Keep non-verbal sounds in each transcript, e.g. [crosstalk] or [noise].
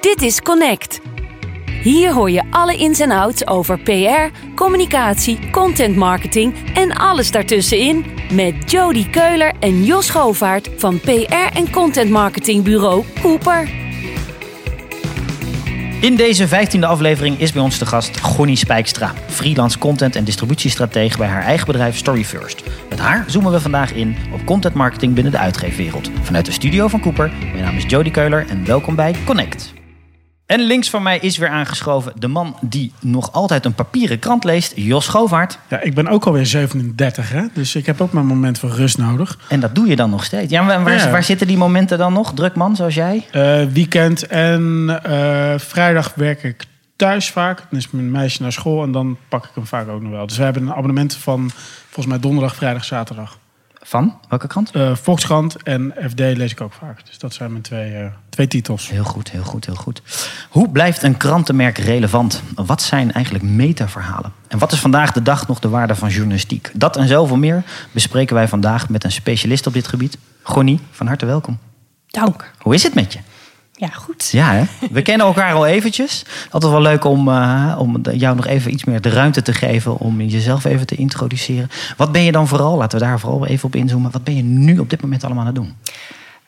Dit is Connect. Hier hoor je alle ins en outs over PR, communicatie, content marketing en alles daartussenin met Jody Keuler en Jos Govaert van PR en content marketing bureau Cooper. In deze 15e aflevering is bij ons de gast Gonnie Spijkstra, freelance content- en distributiestratege bij haar eigen bedrijf Story First. Met haar zoomen we vandaag in op content marketing binnen de uitgeefwereld. Vanuit de studio van Cooper. Mijn naam is Jody Keuler en welkom bij Connect. En links van mij is weer aangeschoven de man die nog altijd een papieren krant leest, Jos Govaert. Ja, ik ben ook alweer 37, hè? dus ik heb ook mijn moment van rust nodig. En dat doe je dan nog steeds. Ja, maar waar, Ja. waar zitten die momenten dan nog? Druk man, zoals jij? Eh, weekend en eh, vrijdag werk ik thuis vaak. Dan is mijn meisje naar school en dan pak ik hem vaak ook nog wel. Dus we hebben een abonnement van volgens mij donderdag, vrijdag, zaterdag. Van? Welke krant? Eh Volkskrant en FD lees ik ook vaak. Dus dat zijn mijn twee, eh, twee titels. Heel goed, heel goed, heel goed. Hoe blijft een krantenmerk relevant? Wat zijn eigenlijk metaverhalen? En wat is vandaag de dag nog de waarde van journalistiek? Dat en zoveel meer bespreken wij vandaag met een specialist op dit gebied. Gonnie, van harte welkom. Dank. Hoe is het met je? Ja, goed. Ja, hè? we kennen elkaar al eventjes. Altijd wel leuk om, eh, om jou nog even iets meer de ruimte te geven om jezelf even te introduceren. Wat ben je dan vooral, laten we daar vooral even op inzoomen. Wat ben je nu op dit moment allemaal aan het doen?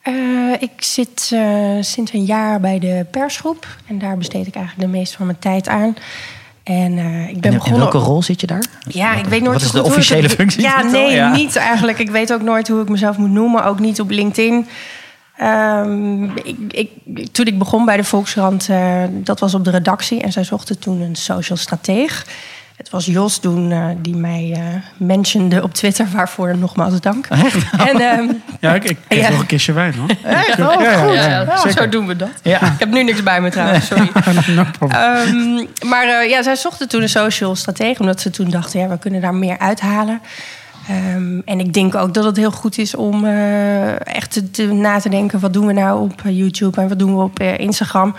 Eh, ik zit eh, sinds een jaar bij de persgroep. En daar besteed ik eigenlijk de meeste van mijn tijd aan. En ik ben En in begonnen... welke rol zit je daar? Ja, ik weet nooit Wat is de officiële functie? Ja, nee? Ja. niet eigenlijk. Ik weet ook nooit hoe ik mezelf moet noemen. Ook niet op LinkedIn. Ehm, ik, ik, toen ik begon bij de Volkskrant, eh, dat was op de redactie. En zij zochten toen een social strateeg. Het was Jos toen eh, die mij eh mentionde op Twitter. Waarvoor nogmaals dank. [laughs] En, ehm, Ja, ik, ik Ja. nog een kistje wijn hoor. Echt? Oh, Ja, ja, goed. ja, zo doen we dat. Ik heb nu niks bij me trouwens, [laughs] sorry. No. Ehm, maar ja, zij zochten toen een social stratege, omdat ze toen dachten, ja, we kunnen daar meer uithalen. Ehm, en ik denk ook dat het heel goed is om eh, echt te, na te denken, wat doen we nou op eh, YouTube en wat doen we op eh, Instagram.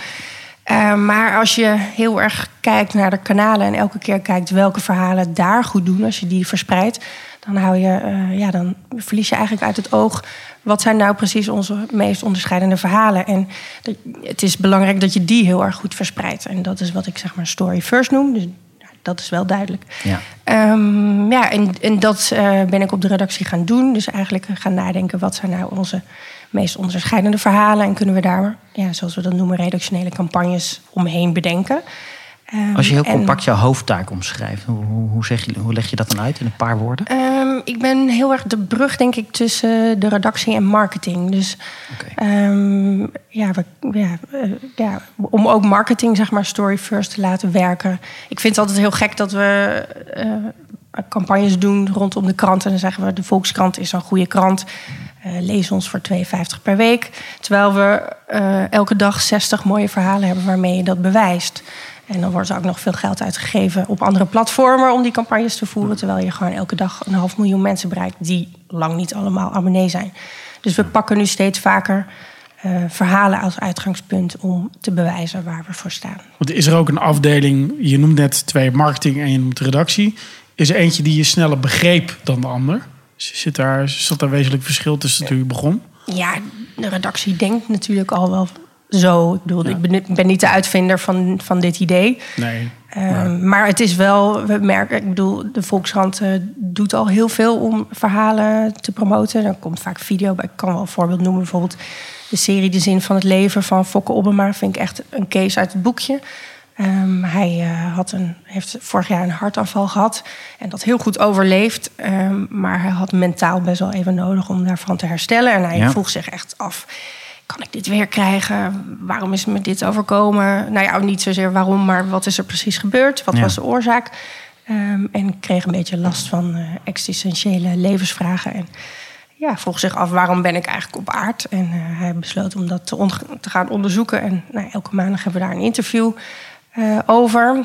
Ehm, maar als je heel erg kijkt naar de kanalen en elke keer kijkt welke verhalen daar goed doen, als je die verspreidt, dan, hou je, ja, dan verlies je eigenlijk uit het oog wat zijn nou precies onze meest onderscheidende verhalen. En het is belangrijk dat je die heel erg goed verspreidt. En dat is wat ik zeg maar story first noem. Dus dat is wel duidelijk. Ja. Ehm, ja, en, en dat eh, ben ik op de redactie gaan doen. Dus eigenlijk gaan nadenken, wat zijn nou onze meest onderscheidende verhalen? En kunnen we daar, ja, zoals we dat noemen, redactionele campagnes omheen bedenken. Ehm, Als je heel en- compact jouw hoofdtaak omschrijft, hoe, hoe, zeg je, hoe leg je dat dan uit in een paar woorden? Ehm, ik ben heel erg de brug, denk ik, tussen de redactie en marketing. Dus ehm, ja, we, ja, eh, ja, om ook marketing, zeg maar, story first te laten werken. Ik vind het altijd heel gek dat we eh, campagnes doen rondom de krant. En dan zeggen we, de Volkskrant is een goede krant. Eh, lees ons voor 2,50 per week. Terwijl we elke dag 60 mooie verhalen hebben waarmee je dat bewijst. En dan wordt er ook nog veel geld uitgegeven op andere platformen om die campagnes te voeren. Terwijl je gewoon elke dag een half miljoen mensen bereikt die lang niet allemaal abonnee zijn. Dus we pakken nu steeds vaker eh, verhalen als uitgangspunt om te bewijzen waar we voor staan. Want is er ook een afdeling, je noemt net twee marketing en je noemt redactie. Is er eentje die je sneller begreep dan de ander? Zit daar, zat daar wezenlijk verschil tussen toen je begon? Ja, de redactie denkt natuurlijk al wel zo. Ik bedoel, ik ben, niet de uitvinder van, van dit idee. Nee. Ehm, maar het is wel, we merken, ik bedoel, de Volkskrant eh, doet al heel veel om verhalen te promoten. Er komt vaak video bij. Ik kan wel een voorbeeld noemen, bijvoorbeeld de serie De Zin van het Leven van Fokke Obbema. Vind ik echt een case uit het boekje. Ehm, hij eh, had een, heeft vorig jaar een hartaanval gehad en dat heel goed overleefd. Ehm, maar hij had mentaal best wel even nodig om daarvan te herstellen. En hij Ja. vroeg zich echt af, kan ik dit weer krijgen? Waarom is me dit overkomen? Nou ja, niet zozeer waarom, maar wat is er precies gebeurd? Wat Ja. was de oorzaak? Ehm, en kreeg een beetje last van eh, existentiële levensvragen. En ja, vroeg zich af waarom ben ik eigenlijk op aard. En eh, hij besloot om dat te, gaan onderzoeken. En nou, elke maandag hebben we daar een interview eh, over.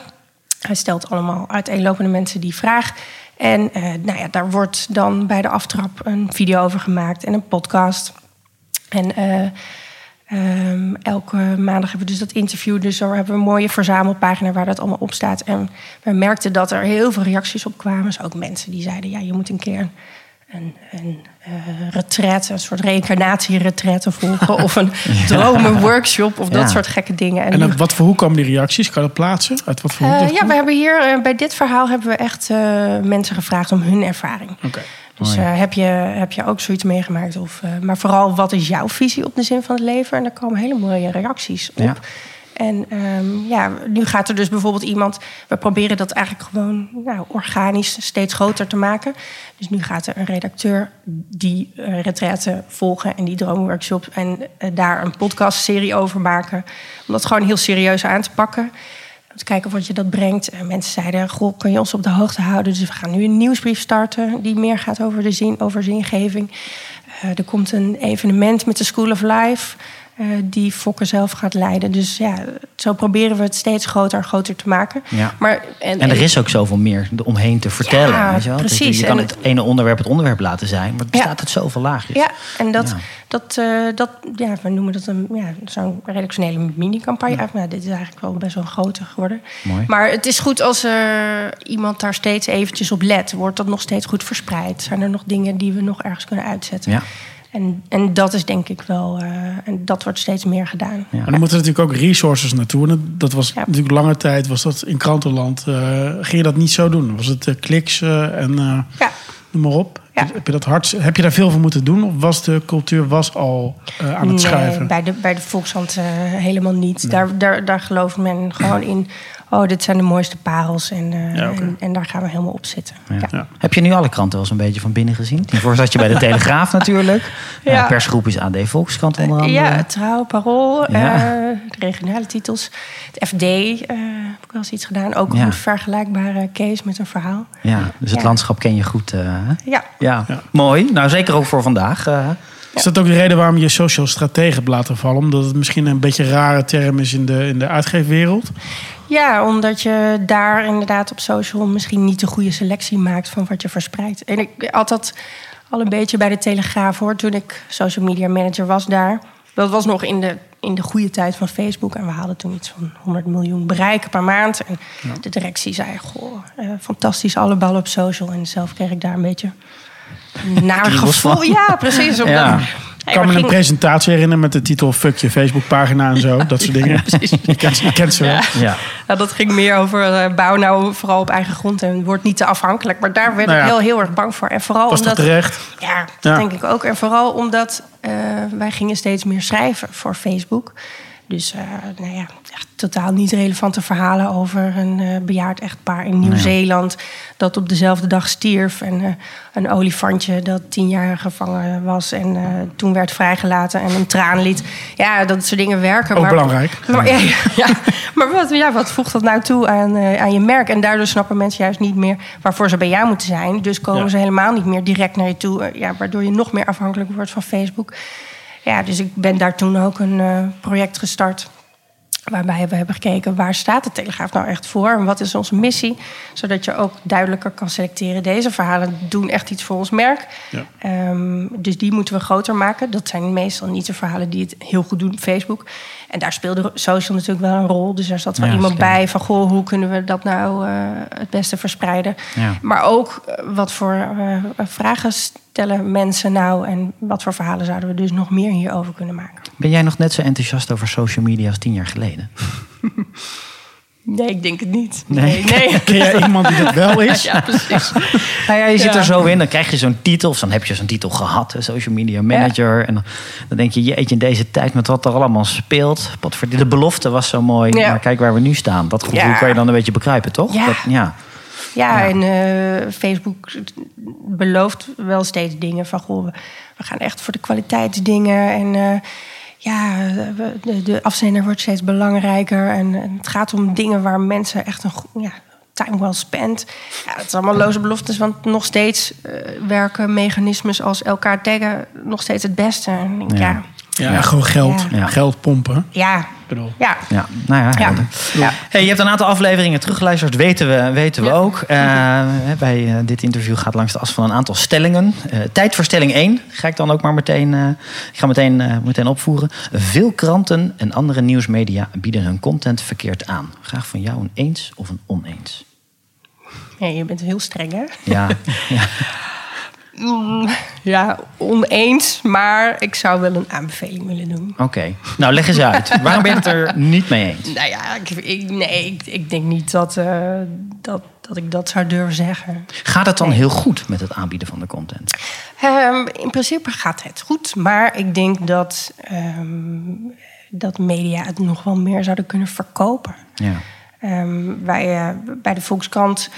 Hij stelt allemaal uiteenlopende mensen die vraag. En nou ja, daar wordt dan bij de aftrap een video over gemaakt en een podcast. En eh, ehm, elke maandag hebben we dus dat interview. Dus daar hebben we een mooie verzamelpagina waar dat allemaal op staat. En we merkten dat er heel veel reacties op kwamen. Dus ook mensen die zeiden, ja, je moet een keer een, een, een eh, retraite, een soort reïncarnatie-retraite volgen. [laughs] of een dromen-workshop of dat Ja. soort gekke dingen. En op wat voor hoe komen die reacties? Kan je dat plaatsen? Uit wat voor hoek Eh, ja, we hebben hier bij dit verhaal hebben we echt eh, mensen gevraagd om hun ervaring. Oké. Dus Mooi. eh, heb, je, heb je ook zoiets meegemaakt? Of, eh, maar vooral, wat is jouw visie op de zin van het leven? En daar komen hele mooie reacties op. Ja. En ehm, ja, nu gaat er dus bijvoorbeeld iemand... We proberen dat eigenlijk gewoon nou, organisch steeds groter te maken. Dus nu gaat er een redacteur die uh, retraite volgen... en die droomworkshop en daar een podcastserie over maken. Om dat gewoon heel serieus aan te pakken. Om te kijken wat je dat brengt. En mensen zeiden, goh, kun je ons op de hoogte houden? Dus we gaan nu een nieuwsbrief starten... die meer gaat over de zin, over zingeving. Uh, er komt een evenement met de School of Life... Uh, die Fokker zelf gaat leiden. Dus ja, zo proberen we het steeds groter en groter te maken. Ja. Maar, en, en er is ook zoveel meer omheen te vertellen. Ja, weet je, wel? precies. Dus je kan En het ene onderwerp het onderwerp laten zijn, maar het bestaat uit zoveel laagjes. Ja, en dat, Ja. dat, uh, dat ja, we noemen dat een, ja, zo'n redactionele mini-campagne. Ja. Nou, dit is eigenlijk wel best wel een grote geworden. Mooi. Maar het is goed als er iemand daar steeds eventjes op let. Wordt dat nog steeds goed verspreid? Zijn er nog dingen die we nog ergens kunnen uitzetten? Ja. En, en dat is denk ik wel, uh, en dat wordt steeds meer gedaan. Ja. Maar dan moeten er natuurlijk ook resources naartoe. En dat was Ja. natuurlijk lange tijd, was dat in krantenland. eh, ging je dat niet zo doen? Was het eh, kliks eh, en eh, Ja. noem maar op? Ja. Heb, je dat hard, heb je daar veel voor moeten doen? Of was de cultuur was al eh, aan het schuiven? Nee, bij de, bij de Volkshand uh, helemaal niet. Daar, daar, daar gelooft men gewoon in. Oh, dit zijn de mooiste parels. En, uh, Ja, oké. en, en daar gaan we helemaal op zitten. Ja. Ja. Ja. Heb je nu alle kranten wel eens een beetje van binnen gezien? Hiervoor zat je bij de [laughs] Telegraaf natuurlijk. Ja. Ja. persgroep is AD Volkskrant onder andere. Ja, Trouw, Parool, Ja. eh, de regionale titels. Het FD eh, heb ik wel eens iets gedaan. Ook Ja. een vergelijkbare case met een verhaal. Ja, dus het landschap ken je goed. eh, hè? Ja, ja. Ja. mooi. Nou, zeker ook voor vandaag. Is dat ook de reden waarom je social stratege hebt laten vallen? Omdat het misschien een beetje een rare term is in de, in de uitgeefwereld? Ja, omdat je daar inderdaad op social misschien niet de goede selectie maakt van wat je verspreidt. En ik had dat al een beetje bij de Telegraaf hoor, toen ik social media manager was daar. Dat was nog in de, in de goede tijd van Facebook. En we hadden toen iets van 100 miljoen bereiken per maand. En de directie zei, goh, eh, fantastisch, alle ballen op social. En zelf kreeg ik daar een beetje naar gevoel. Ja, precies. Omdat, Ja. Ik kan me een presentatie herinneren met de titel Fuck je Facebookpagina en zo. Dat soort dingen. [laughs] Je kent, je kent ze wel. ja. Ja, dat ging meer over eh, bouw nou vooral op eigen grond en word niet te afhankelijk. Maar daar werd Nou ja. ik heel, heel erg bang voor. En vooral Was dat omdat. terecht? Ja, dat Ja. denk ik ook. En vooral omdat eh, wij gingen steeds meer schrijven voor Facebook. Dus eh, nou ja, echt totaal niet relevante verhalen over een eh, bejaard echtpaar in Nieuw-Zeeland. dat op dezelfde dag stierf. En eh, een olifantje dat tien jaar gevangen was. en toen werd vrijgelaten en een traan liet. Ja, dat soort dingen werken. Ook maar, belangrijk. Maar, [laughs] ja, ja, maar wat, ja, wat voegt dat nou toe aan, aan je merk? En daardoor snappen mensen juist niet meer waarvoor ze bij jou moeten zijn. Dus komen Ja. ze helemaal niet meer direct naar je toe. Ja, waardoor je nog meer afhankelijk wordt van Facebook. Ja, dus ik ben daar toen ook een eh, project gestart. Waarbij we hebben gekeken waar staat de Telegraaf nou echt voor en wat is onze missie. Zodat je ook duidelijker kan selecteren. Deze verhalen doen echt iets voor ons merk. Ja. Ehm, dus die moeten we groter maken. Dat zijn meestal niet de verhalen die het heel goed doen op Facebook. En daar speelde social natuurlijk wel een rol. Dus daar zat wel Ja, iemand slim. bij van... Goh, hoe kunnen we dat nou eh, het beste verspreiden? Ja. Maar ook eh, wat voor eh, vragen stellen mensen nou... en wat voor verhalen zouden we dus nog meer hierover kunnen maken? Ben jij nog net zo enthousiast over social media als tien jaar geleden? [laughs] Nee, ik denk het niet. Nee. Nee, nee. [laughs] Ken jij iemand die dat wel is? [laughs] Ja, precies. Nou ja, je zit Ja. er zo in, dan krijg je zo'n titel, of dan heb je zo'n titel gehad, social media manager. En dan, dan denk je, jeetje, in deze tijd met wat er allemaal speelt. Wat voor, de belofte was zo mooi, Ja. maar kijk waar we nu staan. Dat gevoel kan je dan een beetje begrijpen, toch? Dat, ja. Ja, Ja. en eh, Facebook belooft wel steeds dingen van... Goh, we, gaan echt voor de kwaliteitsdingen. En eh, ja, de, de afzender wordt steeds belangrijker. En, en het gaat om dingen waar mensen echt een ja, time well spent. Ja, dat is allemaal loze beloftes, want nog steeds eh, werken mechanismes als elkaar taggen nog steeds het beste. En ik denk, Ja. ja, Ja, gewoon geld. Ja. Geld pompen. ja, Ik bedoel. ja, Ja, nou ja. ja. Hey, je hebt een aantal afleveringen teruggeluisterd, weten we, weten we Ja. ook. Eh, bij eh, dit interview gaat langs de as van een aantal stellingen. Eh, tijd voor stelling 1 ga ik dan ook maar meteen, eh, ik ga meteen, eh, meteen opvoeren. Veel kranten en andere nieuwsmedia bieden hun content verkeerd aan. Graag van jou een eens of een oneens. Ja, je bent heel streng, hè? Ja, [laughs] ja. Mm, [laughs] ja, oneens, maar ik zou wel een aanbeveling willen doen. Oké. Nou, leg eens uit. Waarom ben je het er [laughs] niet mee eens? Nou ja, ik, ik- nee, ik, ik denk niet dat, eh, dat, dat ik dat zou durven zeggen. Gaat het dan heel goed met het aanbieden van de content? Ehm, in principe gaat het goed, maar ik denk dat, ehm, dat media het nog wel meer zouden kunnen verkopen. Ja. Ehm, wij, eh, bij de Volkskrant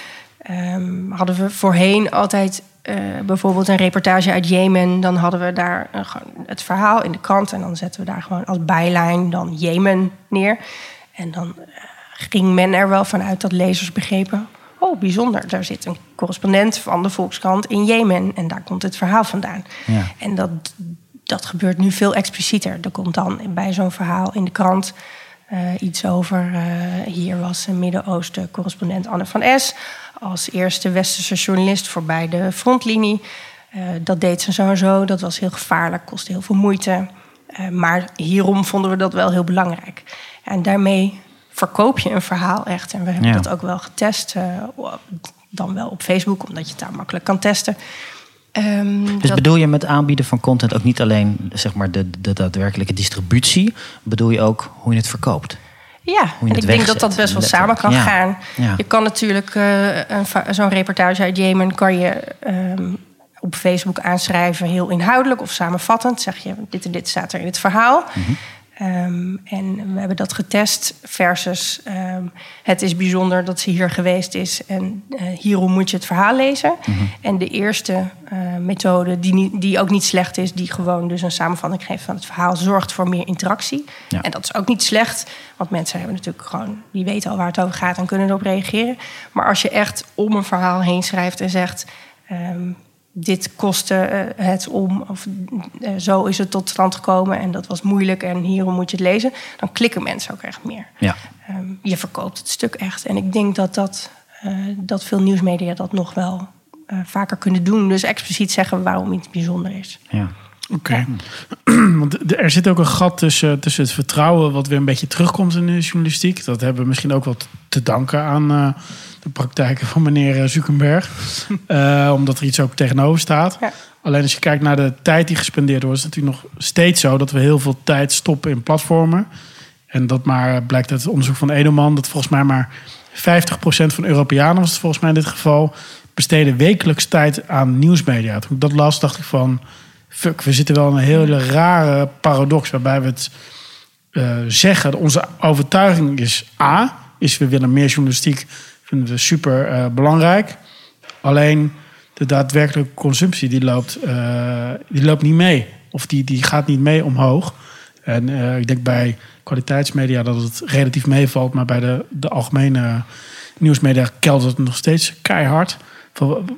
hadden we voorheen altijd eh, bijvoorbeeld een reportage uit Jemen. Dan hadden we daar eh, het verhaal in de krant en dan zetten we daar gewoon als bijlijn dan Jemen neer. En dan eh, ging men er wel vanuit dat lezers begrepen. Oh, bijzonder. Daar zit een correspondent van de Volkskrant in Jemen. En daar komt het verhaal vandaan. Ja. En dat, dat gebeurt nu veel explicieter. Er komt dan bij zo'n verhaal in de krant iets over. hier was een Midden-Oosten correspondent Anne van S. Als eerste westerse journalist voorbij de frontlinie. Eh, dat deed ze zo en zo. Dat was heel gevaarlijk, kostte heel veel moeite. Eh, maar hierom vonden we dat wel heel belangrijk. En daarmee verkoop je een verhaal echt. En we hebben Ja. dat ook wel getest. eh, dan wel op Facebook, omdat je het daar makkelijk kan testen. Ehm, Dus dat- bedoel je met aanbieden van content ook niet alleen zeg maar, de, de daadwerkelijke distributie, bedoel je ook hoe je het verkoopt? Ja, en ik denk dat dat best wel samen kan Ja. gaan. Ja. Je kan natuurlijk eh, zo'n reportage uit Jemen kan je ehm, op Facebook aanschrijven, heel inhoudelijk of samenvattend. Zeg je, dit en dit staat er in het verhaal. Mhm. Ehm, en we hebben dat getest versus ehm, het is bijzonder dat ze hier geweest is en eh, hierom moet je het verhaal lezen. Mhm. En de eerste eh, methode, die, niet, die ook niet slecht is, die gewoon dus een samenvatting geeft van het verhaal, zorgt voor meer interactie. Ja. En dat is ook niet slecht, want mensen hebben natuurlijk gewoon, die weten al waar het over gaat en kunnen erop reageren. Maar als je echt om een verhaal heen schrijft en zegt. ehm, dit kostte eh, het om, of eh, zo is het tot stand gekomen en dat was moeilijk en hierom moet je het lezen, dan klikken mensen ook echt meer. Ja. Ehm, je verkoopt het stuk echt. En ik denk dat, dat, eh, dat veel nieuwsmedia dat nog wel eh, vaker kunnen doen. Dus expliciet zeggen waarom iets bijzonder is. ja. Oké. [clears throat] Want er zit ook een gat tussen, tussen het vertrouwen, wat weer een beetje terugkomt in de journalistiek. Dat hebben we misschien ook wel te danken aan eh, de praktijken van meneer eh, Zuckerberg. [laughs] Eh, omdat er iets ook tegenover staat. Ja. Alleen als je kijkt naar de tijd die gespendeerd wordt, is het natuurlijk nog steeds zo dat we heel veel tijd stoppen in platformen. En dat maar blijkt uit het onderzoek van Edelman, dat volgens mij maar 50% van Europeanen, was het volgens mij in dit geval, besteden wekelijks tijd aan nieuwsmedia. Toen ik dat las, dacht ik van, fuck, we zitten wel in een hele rare paradox waarbij we het eh, zeggen. Onze overtuiging is A, is we willen meer journalistiek, vinden we super eh, belangrijk. Alleen de daadwerkelijke consumptie die loopt, eh, die loopt niet mee. Of die, die gaat niet mee omhoog. En eh, ik denk bij kwaliteitsmedia dat het relatief meevalt. Maar bij de, de algemene nieuwsmedia keldert het nog steeds keihard.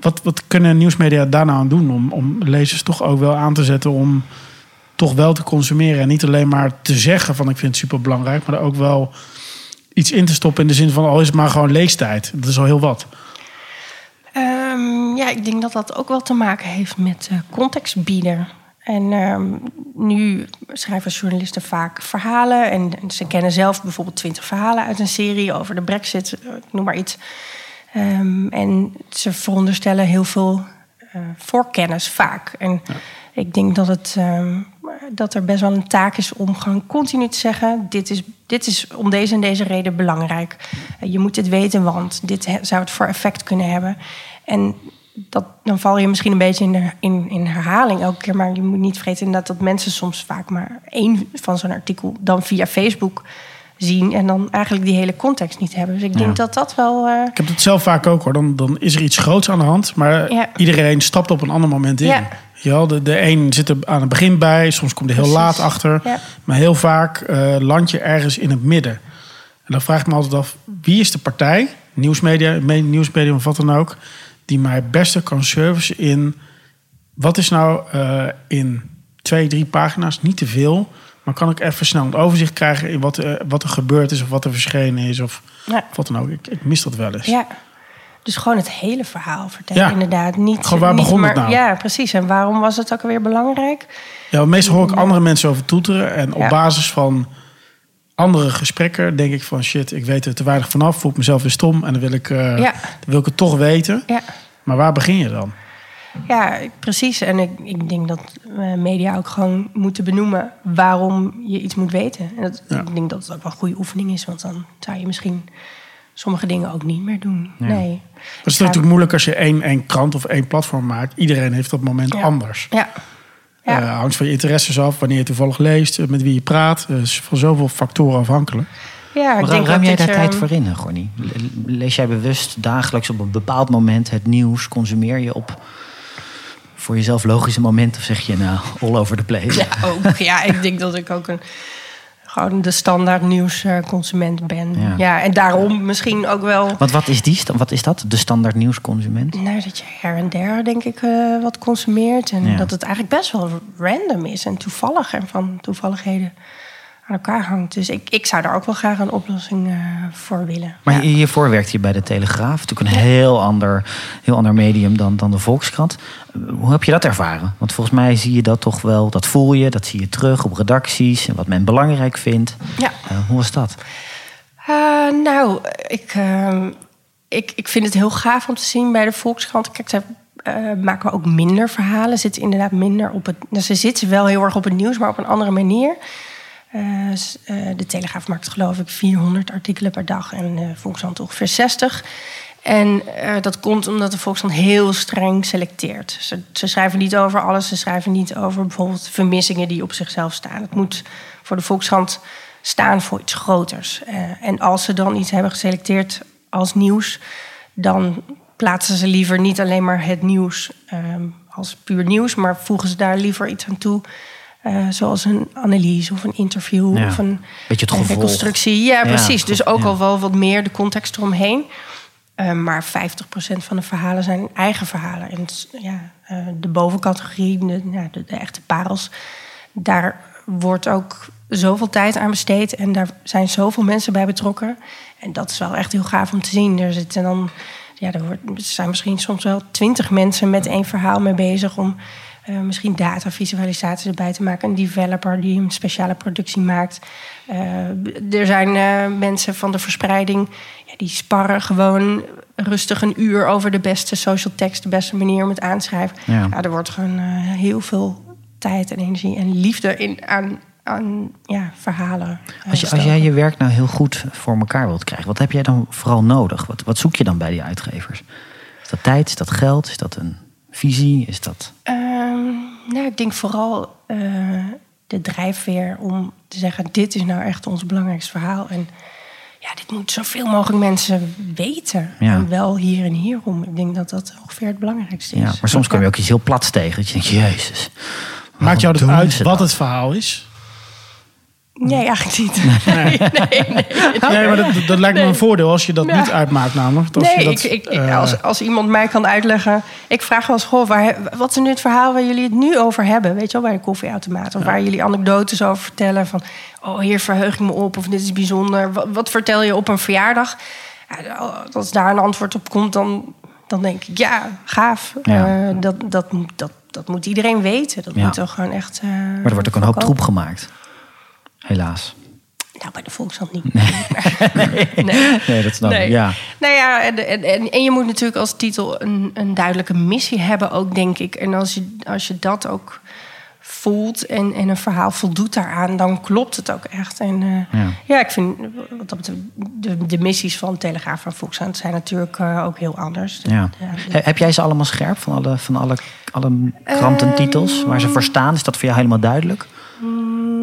Wat, wat kunnen nieuwsmedia daar nou aan doen om, om lezers toch ook wel aan te zetten om toch wel te consumeren. En niet alleen maar te zeggen van ik vind het super belangrijk, maar ook wel iets in te stoppen in de zin van al is het maar gewoon leestijd. Dat is al heel wat. Ehm, ja, ik denk dat dat ook wel te maken heeft met eh, context bieden. En ehm, nu schrijven journalisten vaak verhalen. En, en ze kennen zelf bijvoorbeeld twintig verhalen uit een serie over de brexit, eh, noem maar iets. Ehm, en ze veronderstellen heel veel eh, voorkennis vaak. En ik denk dat, het, dat er best wel een taak is om gewoon continu te zeggen... dit is, dit is om deze en deze reden belangrijk. Eh, je moet dit weten, want dit zou het voor effect kunnen hebben. En dat, dan val je misschien een beetje in, de, in, in herhaling elke keer. Maar je moet niet vergeten inderdaad dat mensen soms vaak maar één van zo'n artikel... dan via Facebook zien en dan eigenlijk die hele context niet hebben. Dus ik denk Ja. dat dat wel... eh, Ik heb het zelf vaak ook hoor. Dan, dan is er iets groots aan de hand, maar Ja. iedereen stapt op een ander moment in. Ja. Ja, de, de een zit er aan het begin bij, soms komt er heel Precies. laat achter. Ja. Maar heel vaak eh, land je ergens in het midden. En dan vraag ik me altijd af, wie is de partij, nieuwsmedia, me- nieuwsmedia of wat dan ook, die mij het beste kan servicen in wat is nou eh, in twee, drie pagina's niet te veel, maar kan ik even snel een overzicht krijgen in wat, eh, wat er gebeurd is of wat er verschenen is of Ja. wat dan ook. Ik, ik mis dat wel eens. Ja. Dus gewoon het hele verhaal vertellen, Ja. inderdaad. Niet, Gewoon waar niet begon het maar- nou? Ja, precies. En waarom was het ook alweer belangrijk? Ja, meestal hoor ik andere mensen over toeteren. En op Ja. basis van andere gesprekken denk ik van shit, ik weet er te weinig vanaf. Voel ik mezelf weer stom en dan wil ik, eh, Ja. wil ik het toch weten. Ja. Maar waar begin je dan? Ja, precies. En ik, ik denk dat eh, media ook gewoon moeten benoemen waarom je iets moet weten. En dat, ik denk dat het ook wel een goede oefening is, want dan zou je misschien sommige dingen ook niet meer doen. Ja. Nee. Dat is natuurlijk moeilijk als je één, één krant of één platform maakt. Iedereen heeft op dat moment Ja. anders. Ja. Ja. Eh, hangt van je interesses af, wanneer je toevallig leest, eh, met wie je praat. Het is van zoveel factoren afhankelijk. ja, ik Ruim, denk ruim jij dat daar je- tijd voor in, Gorny? Le- Lees jij bewust dagelijks op een bepaald moment het nieuws? Consumeer je op voor jezelf logische momenten? Of zeg je nou all over the place? Ja, ook. Ja, ik denk dat ik ook een gewoon de standaard nieuwsconsument ben. Ja. Ja. en daarom misschien ook wel. Want wat is, die, wat is dat? De standaard nieuwsconsument? Nou, dat je her en der, denk ik, eh, wat consumeert. En Ja. dat het eigenlijk best wel random is en toevallig en van toevalligheden aan elkaar hangt. Dus ik, ik zou daar ook wel graag een oplossing eh, voor willen. Maar Ja. hiervoor werkte je bij de Telegraaf. Natuurlijk een heel ander, heel ander medium dan, dan de Volkskrant. Eh, Hoe heb je dat ervaren? Want volgens mij zie je dat toch wel, dat voel je, dat zie je terug op redacties en wat men belangrijk vindt. Ja. Eh, hoe was dat? Nou, ik, eh, ik, ik vind het heel gaaf om te zien bij de Volkskrant. Kijk, ze maken we ook minder verhalen. Zitten inderdaad minder op het. Nou, ze zitten wel heel erg op het nieuws, maar op een andere manier. Eh, eh, de Telegraaf maakt geloof ik 400 artikelen per dag en de Volkskrant ongeveer 60. En eh, dat komt omdat de Volkskrant heel streng selecteert. Ze, ze schrijven niet over alles. Ze schrijven niet over bijvoorbeeld vermissingen die op zichzelf staan. Het moet voor de Volkskrant staan voor iets groters. Eh, en als ze dan iets hebben geselecteerd als nieuws, dan plaatsen ze liever niet alleen maar het nieuws ehm, als puur nieuws, maar voegen ze daar liever iets aan toe. Eh, zoals een analyse of een interview Ja, of een, gevolg. reconstructie. Ja, precies. dus ook al wel wat meer de context eromheen. Eh, maar 50% van de verhalen zijn eigen verhalen. En ja, eh, de bovencategorie, de, de, de echte parels, daar wordt ook zoveel tijd aan besteed. En daar zijn zoveel mensen bij betrokken. En dat is wel echt heel gaaf om te zien. Er zitten dan, ja, er, wordt, er zijn misschien soms wel twintig mensen met één verhaal mee bezig om. Eh, misschien datavisualisaties erbij te maken. Een developer die een speciale productie maakt. Eh, er zijn eh, mensen van de verspreiding ja, die sparren gewoon rustig een uur over de beste social text, de beste manier om het aanschrijven. Ja. Ja. er wordt gewoon heel veel tijd en energie en liefde in, aan, aan ja, verhalen. Als, je, als jij je werk nou heel goed voor elkaar wilt krijgen, wat heb jij dan vooral nodig? Wat, wat zoek je dan bij die uitgevers? Is dat tijd? Is dat geld? Is dat een visie? Is dat... Nou, ik denk vooral eh, de drijfveer om te zeggen: dit is nou echt ons belangrijkste verhaal. En ja, dit moet zoveel mogelijk mensen weten. Ja. En wel hier en hierom. Ik denk dat dat ongeveer het belangrijkste is. Ja, maar soms kom je ook iets heel plats tegen. Dat je denkt, jezus. Maakt jou dus doen uit wat dat? het verhaal is? Nee, eigenlijk niet. [laughs] Nee, nee, nee. Nee, maar dat, dat lijkt me een voordeel als je dat Ja. niet uitmaakt namelijk. Als Nee, je dat, ik, ik, ik- eh, als, als iemand mij kan uitleggen... Ik vraag wel eens, goh, waar, wat is nu het verhaal waar jullie het nu over hebben? Weet je wel, bij de koffieautomaat. Of waar jullie anekdotes over vertellen. Van, oh, hier verheug ik me op. Of dit is bijzonder. Wat, wat vertel je op een verjaardag? Ja, als daar een antwoord op komt, dan, dan denk ik... Ja, gaaf. Ja. Eh, dat, dat, moet- dat, dat moet iedereen weten. Dat Ja. moet toch gewoon echt... eh, Maar er wordt ook een hoop troep gemaakt. Helaas. Nou, bij de Volkskrant niet. Nee. [laughs] nee. Nee, dat snap ik. Ja. Nou ja, en, en, en, je moet natuurlijk als titel een, een duidelijke missie hebben ook, denk ik. En als je, als je dat ook voelt en, en een verhaal voldoet daaraan, dan klopt het ook echt. En eh, Ja. ja. ik vind wat dat de, de missies van Telegraaf en Volkskrant zijn natuurlijk eh, ook heel anders. Ja. Ja, He- Heb jij ze allemaal scherp van alle, van alle, alle krantentitels? waar ze voor staan? Is dat voor jou helemaal duidelijk?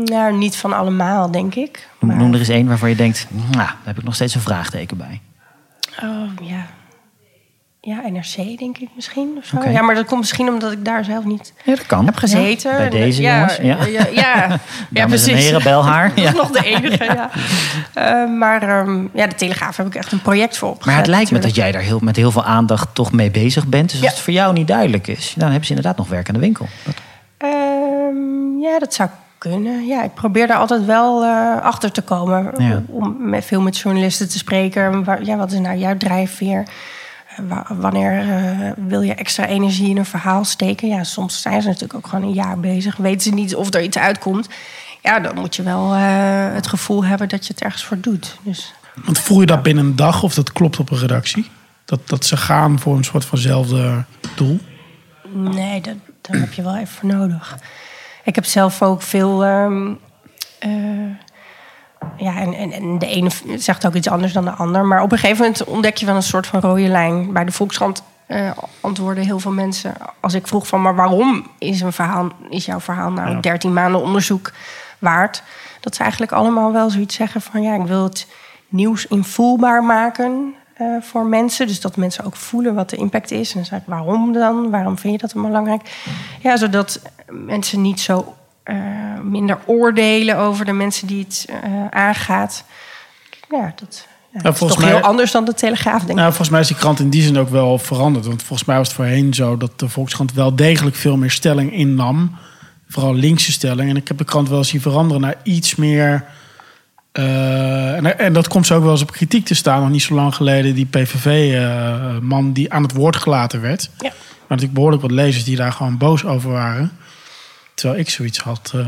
Nou, niet van allemaal, denk ik. Noem, Maar- noem er eens één waarvan je denkt, nou, daar heb ik nog steeds een vraagteken bij. Oh, ja. Ja, NRC denk ik misschien. Of zo. Ja, maar dat komt misschien omdat ik daar zelf niet Ja, dat kan. heb gezeten. Ja, bij deze ja, jongens. Ja. Ja, ja, [laughs] ja, Dames en precies. heren, bel haar. [laughs] Dat is nog de enige, ja. [laughs] Eh, maar ehm, ja, de Telegraaf heb ik echt een project voor opgezet. Maar het lijkt me dat jij daar heel, met heel veel aandacht toch mee bezig bent. Dus als het voor jou niet duidelijk is, dan hebben ze inderdaad nog werk aan de winkel. Dat- Ehm, ja, dat zou kunnen. Ja, ik probeer daar altijd wel eh, achter te komen. Ja. Om met, veel met journalisten te spreken. Waar, ja, wat is nou jouw drijfveer? Eh, wa- wanneer eh, wil je extra energie in een verhaal steken? Ja, soms zijn ze natuurlijk ook gewoon een jaar bezig. Weten ze niet of er iets uitkomt. Ja, dan moet je wel het gevoel hebben dat je het ergens voor doet. Dus Want voel je dat binnen een dag of dat klopt op een redactie? Dat, dat ze gaan voor een soort vanzelfde doel? Nee, dat, daar heb je wel even voor nodig. Ik heb zelf ook veel. ehm, eh, ja, en, en, en de ene zegt ook iets anders dan de ander. Maar op een gegeven moment ontdek je wel een soort van rode lijn. Bij de Volkskrant eh, antwoorden heel veel mensen. Als ik vroeg van, maar waarom is, een verhaal, is jouw verhaal nou Ja. 13 maanden onderzoek waard? Dat ze eigenlijk allemaal wel zoiets zeggen van, ja, ik wil het nieuws invoelbaar maken eh, voor mensen. Dus dat mensen ook voelen wat de impact is. En dan waarom dan? Waarom vind je dat dan belangrijk? Ja, zodat mensen niet zo eh, minder oordelen over de mensen die het eh, aangaat. Ja, dat ja, is volgens toch mij- heel anders dan de Telegraaf, denk ik. Nou, volgens mij is die krant in die zin ook wel veranderd. Want volgens mij was het voorheen zo dat de Volkskrant wel degelijk veel meer stelling innam. Vooral linkse stelling. En ik heb de krant wel zien veranderen naar iets meer. Eh, en, en dat komt zo ook wel eens op kritiek te staan. Nog niet zo lang geleden die PVV-man die aan het woord gelaten werd. Ja. Maar natuurlijk behoorlijk wat lezers die daar gewoon boos over waren. Terwijl ik zoiets had. eh,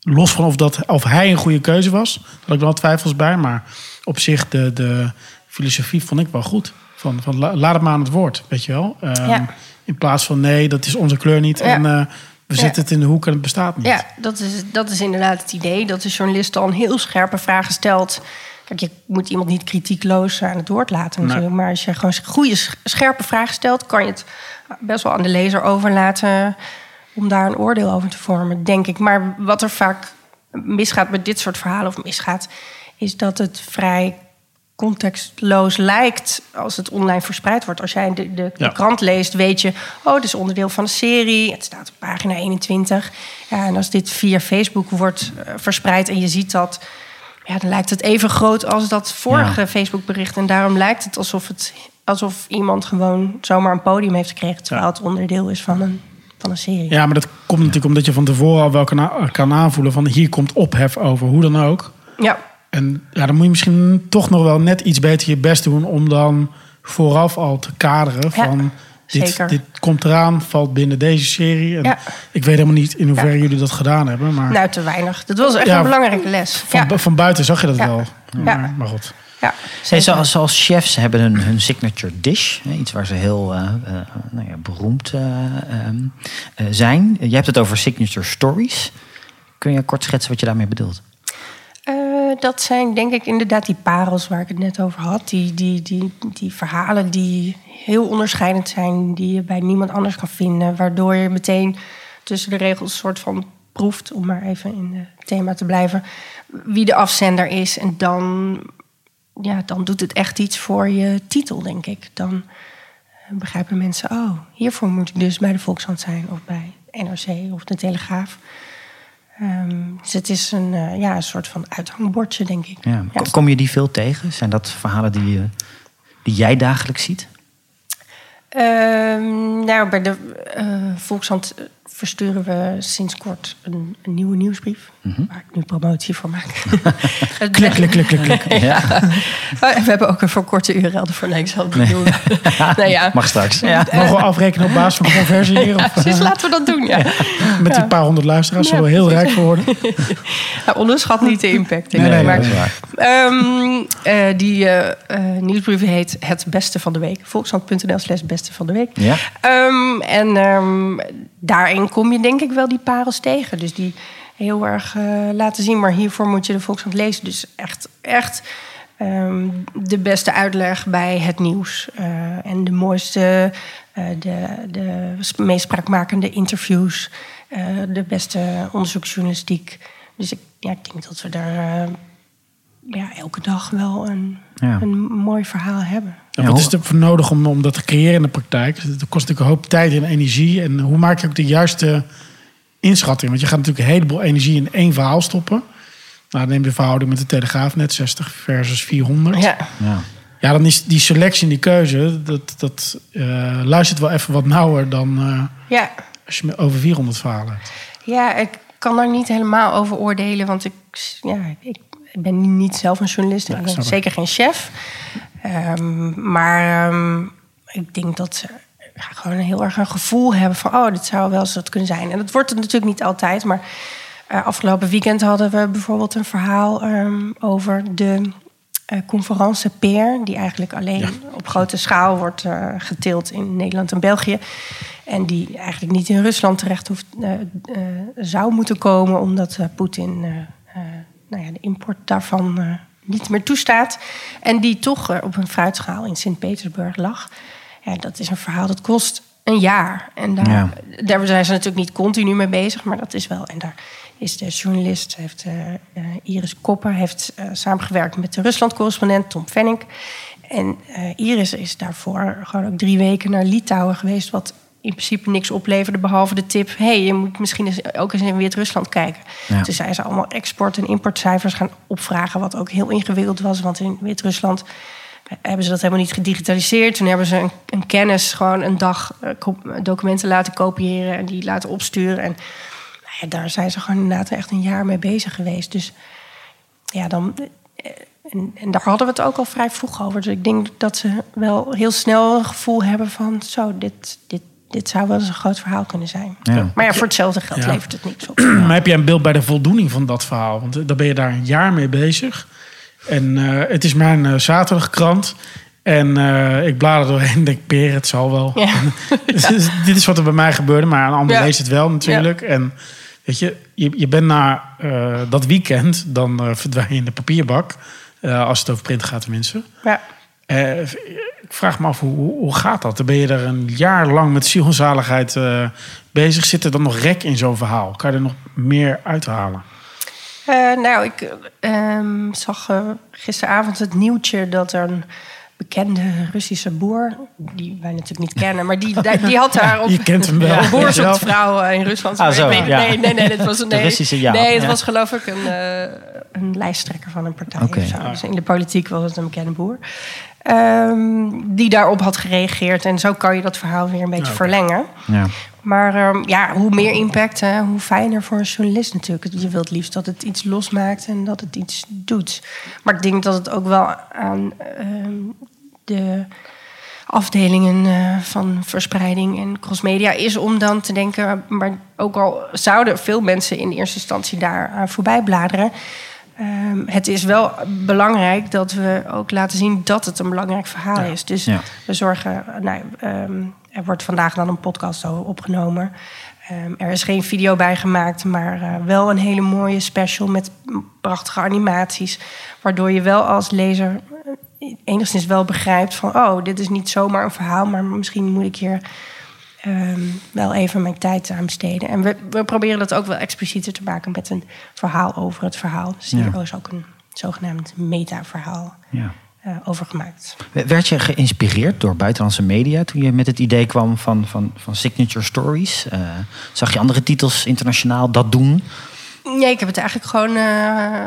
los van of, dat, of hij een goede keuze was, daar had ik wel twijfels bij. Maar op zich, de, de filosofie vond ik wel goed. Van, van la- laat het maar aan het woord, weet je wel. Ehm, Ja. In plaats van nee, dat is onze kleur niet. Ja. En eh, we Ja. zetten het in de hoek en het bestaat niet. Ja, dat is, dat is inderdaad het idee. Dat de journalist dan heel scherpe vragen stelt. Kijk, je moet iemand niet kritiekloos aan het woord laten Nee. Maar als je gewoon goede, sch- scherpe vragen stelt... kan je het best wel aan de lezer overlaten... om daar een oordeel over te vormen, denk ik. Maar wat er vaak misgaat met dit soort verhalen... of misgaat, is dat het vrij contextloos lijkt als het online verspreid wordt. Als jij de, de, de krant leest, weet je... oh, het is onderdeel van een serie. Het staat op pagina 21. Ja, en als dit via Facebook wordt eh, verspreid en je ziet dat... Ja, dan lijkt het even groot als dat vorige Ja. Facebook-bericht. En daarom lijkt het alsof, het alsof iemand gewoon zomaar een podium heeft gekregen... terwijl het onderdeel is van een, van een serie. Ja, maar dat komt natuurlijk omdat je van tevoren al wel kan, kan aanvoelen van hier komt ophef over, hoe dan ook. Ja, En ja, dan moet je misschien toch nog wel net iets beter je best doen om dan vooraf al te kaderen Ja, van dit, dit komt eraan, valt binnen deze serie. En Ja. Ik weet helemaal niet in hoeverre Ja. jullie dat gedaan hebben, maar nou te weinig. Dat was echt Ja, een belangrijke les. van, ja, van buiten zag je dat Ja. wel. Ja. Maar, maar goed. ja, Hey, zoals, zoals chefs hebben hun, hun signature dish. hè, Iets waar ze heel eh, eh, nou ja, beroemd eh, ehm, eh, zijn. Je hebt het over signature stories. Kun je kort schetsen wat je daarmee bedoelt? Dat zijn denk ik inderdaad die parels waar ik het net over had. Die, die, die, die verhalen die heel onderscheidend zijn, die je bij niemand anders kan vinden. Waardoor je meteen tussen de regels een soort van proeft, om maar even in het thema te blijven, wie de afzender is. En dan, ja, dan doet het echt iets voor je titel, denk ik. Dan eh, begrijpen mensen, oh, hiervoor moet ik dus bij de Volkskrant zijn of bij NRC of de Telegraaf. Ehm, dus het is een, eh, ja, een soort van uithangbordje, denk ik. Ja. Kom- Kom je die veel tegen? Zijn dat verhalen die, je- die jij dagelijks ziet? Ehm, nou, bij de eh Volkshand versturen we sinds kort een, een nieuwe nieuwsbrief. Waar ik nu promotie voor maak. [laughs] Klik, klik, klik, klik, [laughs] klik. Ja, Oh, we hebben ook een verkorte URL ervoor. Nee, ik zal het niet doen. [laughs] nou ja, mag straks. Ja. Mogen we afrekenen op basis van de conversie hier? Of, precies, laten we dat doen. Ja. met die paar honderd luisteraars zullen we heel rijk voor worden. Nou, onderschat niet de impact. Nee, maar. Ehm, eh, die eh, eh, nieuwsbrief heet Het Beste van de Week. Volkshand.nl slash Beste van de Week. Ja. Ehm, en ehm, daarin kom je denk ik wel die parels tegen. Dus die heel erg eh, laten zien. Maar hiervoor moet je de Volkshand lezen. Dus echt, echt ehm, de beste uitleg bij het nieuws. eh, en de mooiste, eh, de, de meest spraakmakende interviews. de beste onderzoeksjournalistiek. Dus ik, ja, ik denk dat we daar ja, elke dag wel een, Ja. een mooi verhaal hebben. Ja, Ja, wat is er voor nodig om, om dat te creëren in de praktijk? Dat kost natuurlijk een hoop tijd en energie. En hoe maak je ook de juiste inschatting? Want je gaat natuurlijk een heleboel energie in één verhaal stoppen. Nou, neem de verhouding met de Telegraaf net, 60 versus 400. Ja. Ja. Ja, dan is die selectie en die keuze, dat, dat eh, luistert wel even wat nauwer dan eh, ja, als je over 400 verhalen hebt. Ja, ik kan daar niet helemaal over oordelen, want ik, ja, ik ben niet zelf een journalist. Nee, ik ben zeker geen chef. Ehm, maar ehm, ik denk dat ze ja, gewoon heel erg een gevoel hebben van... oh, dit zou wel eens dat kunnen zijn. En dat wordt het natuurlijk niet altijd, maar... eh, afgelopen weekend hadden we bijvoorbeeld een verhaal ehm, over de eh conferentie peer... die eigenlijk alleen Ja. op grote schaal wordt eh, geteeld in Nederland en België. En die eigenlijk niet in Rusland terecht hoeft, uh, zou moeten komen, omdat Poetin nou ja, de import daarvan niet meer toestaat. En die toch op een fruitschaal in Sint-Petersburg lag. Ja, dat is een verhaal dat kost een jaar. En daar, daar zijn ze natuurlijk niet continu mee bezig, maar dat is wel. En daar is de journalist, heeft, uh, Iris Kopper, heeft uh, samengewerkt met de Rusland-correspondent Tom Fenning. En Iris is daarvoor gewoon ook drie weken naar Litouwen geweest, wat in principe niks opleverde, behalve de tip: hey, je moet misschien eens, ook eens in Wit-Rusland kijken. Ja. Dus zijn ze allemaal export- en importcijfers gaan opvragen, wat ook heel ingewikkeld was, want in Wit-Rusland hebben ze dat helemaal niet gedigitaliseerd. Toen hebben ze een, een kennis gewoon een dag documenten laten kopiëren en die laten opsturen. En ja, daar zijn ze gewoon inderdaad echt een jaar mee bezig geweest. Dus ja, dan. Eh, en, en, daar hadden we het ook al vrij vroeg over. Dus ik denk dat ze wel heel snel een gevoel hebben van: zo, dit, dit, dit zou wel eens een groot verhaal kunnen zijn. Maar ja, voor hetzelfde geld levert het niks op. [clears throat] Maar heb jij een beeld bij de voldoening van dat verhaal? Want eh, dan ben je daar een jaar mee bezig. En uh, het is mijn uh, zaterdagkrant. En uh, ik blader doorheen en denk, peer, het zal wel. Ja. [laughs] dus, dit is wat er bij mij gebeurde, maar een ander leest het wel natuurlijk. En Weet je, je, je bent na dat weekend, dan verdwijn je in de papierbak. Als het over print gaat tenminste. Ja. Ik vraag me af, hoe, hoe gaat dat? Dan ben je er een jaar lang met zielzaligheid bezig. Zit er dan nog rek in zo'n verhaal? Kan je er nog meer uithalen? nou, ik ehm, zag gisteravond het nieuwtje dat er een bekende Russische boer, die wij natuurlijk niet kennen, maar die, die had [laughs] daar op Je kent hem wel. [laughs] een boersvrouw in Rusland. Ah, zo, nee, ja. nee, nee, nee, het was [laughs] een Russische ja. Nee, het Ja. was geloof ik een, eh, een lijsttrekker van een partij. Oké. of zo. Dus in de politiek was het een bekende boer. Ehm, die daarop had gereageerd. En zo kan je dat verhaal weer een beetje verlengen. Ja. Maar ehm, ja, hoe meer impact, hè, hoe fijner voor een journalist natuurlijk. Je wilt liefst dat het iets losmaakt en dat het iets doet. Maar ik denk dat het ook wel aan ehm, de afdelingen eh, van verspreiding en crossmedia is om dan te denken, maar ook al zouden veel mensen in eerste instantie daar aan voorbij bladeren. Ehm, het is wel belangrijk dat we ook laten zien dat het een belangrijk verhaal is. Dus Ja. we zorgen, nou, ehm, er wordt vandaag dan een podcast over opgenomen. Ehm, er is geen video bij gemaakt, maar eh, wel een hele mooie special met prachtige animaties. Waardoor je wel als lezer eh, enigszins wel begrijpt van... oh, dit is niet zomaar een verhaal, maar misschien moet ik hier ehm, wel even mijn tijd aan besteden. En we, we proberen dat ook wel explicieter te maken met een verhaal over het verhaal. Dus hier Ja. is ook een zogenaamd meta-verhaal Ja. eh, over gemaakt. Werd je geïnspireerd door buitenlandse media toen je met het idee kwam van, van, van signature stories? Eh, zag je andere titels internationaal dat doen? Nee, ik heb het eigenlijk gewoon eh,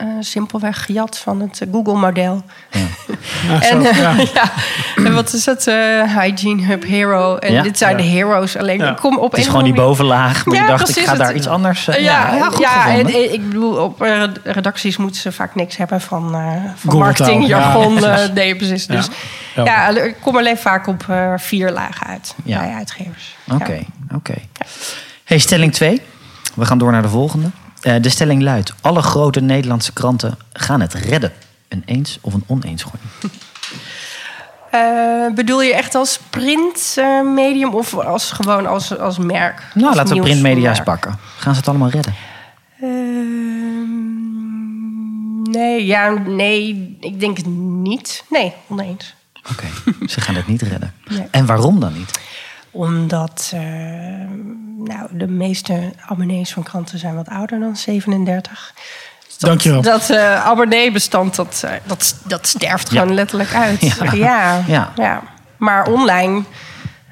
eh, simpelweg gejat van het Google-model. [laughs] en eh, [laughs] ja. en wat is het? eh, Hygiene Hub Hero. En Ja. dit zijn Ja. de heroes. Alleen Ja. ik kom op Het is gewoon die bovenlaag, maar Ja, je dacht, ik ga daar iets anders... Ja, ja, goed ja en, ik bedoel, op redacties moeten ze vaak niks hebben van, eh van Google-taal. marketingjargon. Ja, eh, nee, precies. Dus Ja. ja, ik kom alleen vaak op eh, vier lagen uit Ja. bij uitgevers. Oké, Ja. oké. Hey, stelling 2. We gaan door naar de volgende. Eh, de stelling luidt: alle grote Nederlandse kranten gaan het redden. Een eens of een oneens gooien. [laughs] Eh, bedoel je echt als printmedium of als gewoon als, als merk? Nou, Als laten we printmedia's pakken. Gaan ze het allemaal redden? Ehm, nee, ja, nee, ik denk het niet. Nee, oneens. Oké, ze gaan het niet redden. Nee. En waarom dan niet? Omdat eh, nou, de meeste abonnees van kranten zijn wat ouder dan 37. Dus dat, Dankjewel. Dat eh abonneebestand, dat, eh, dat, dat sterft Ja. gewoon letterlijk uit. Ja. Ja, Ja. ja. Maar online...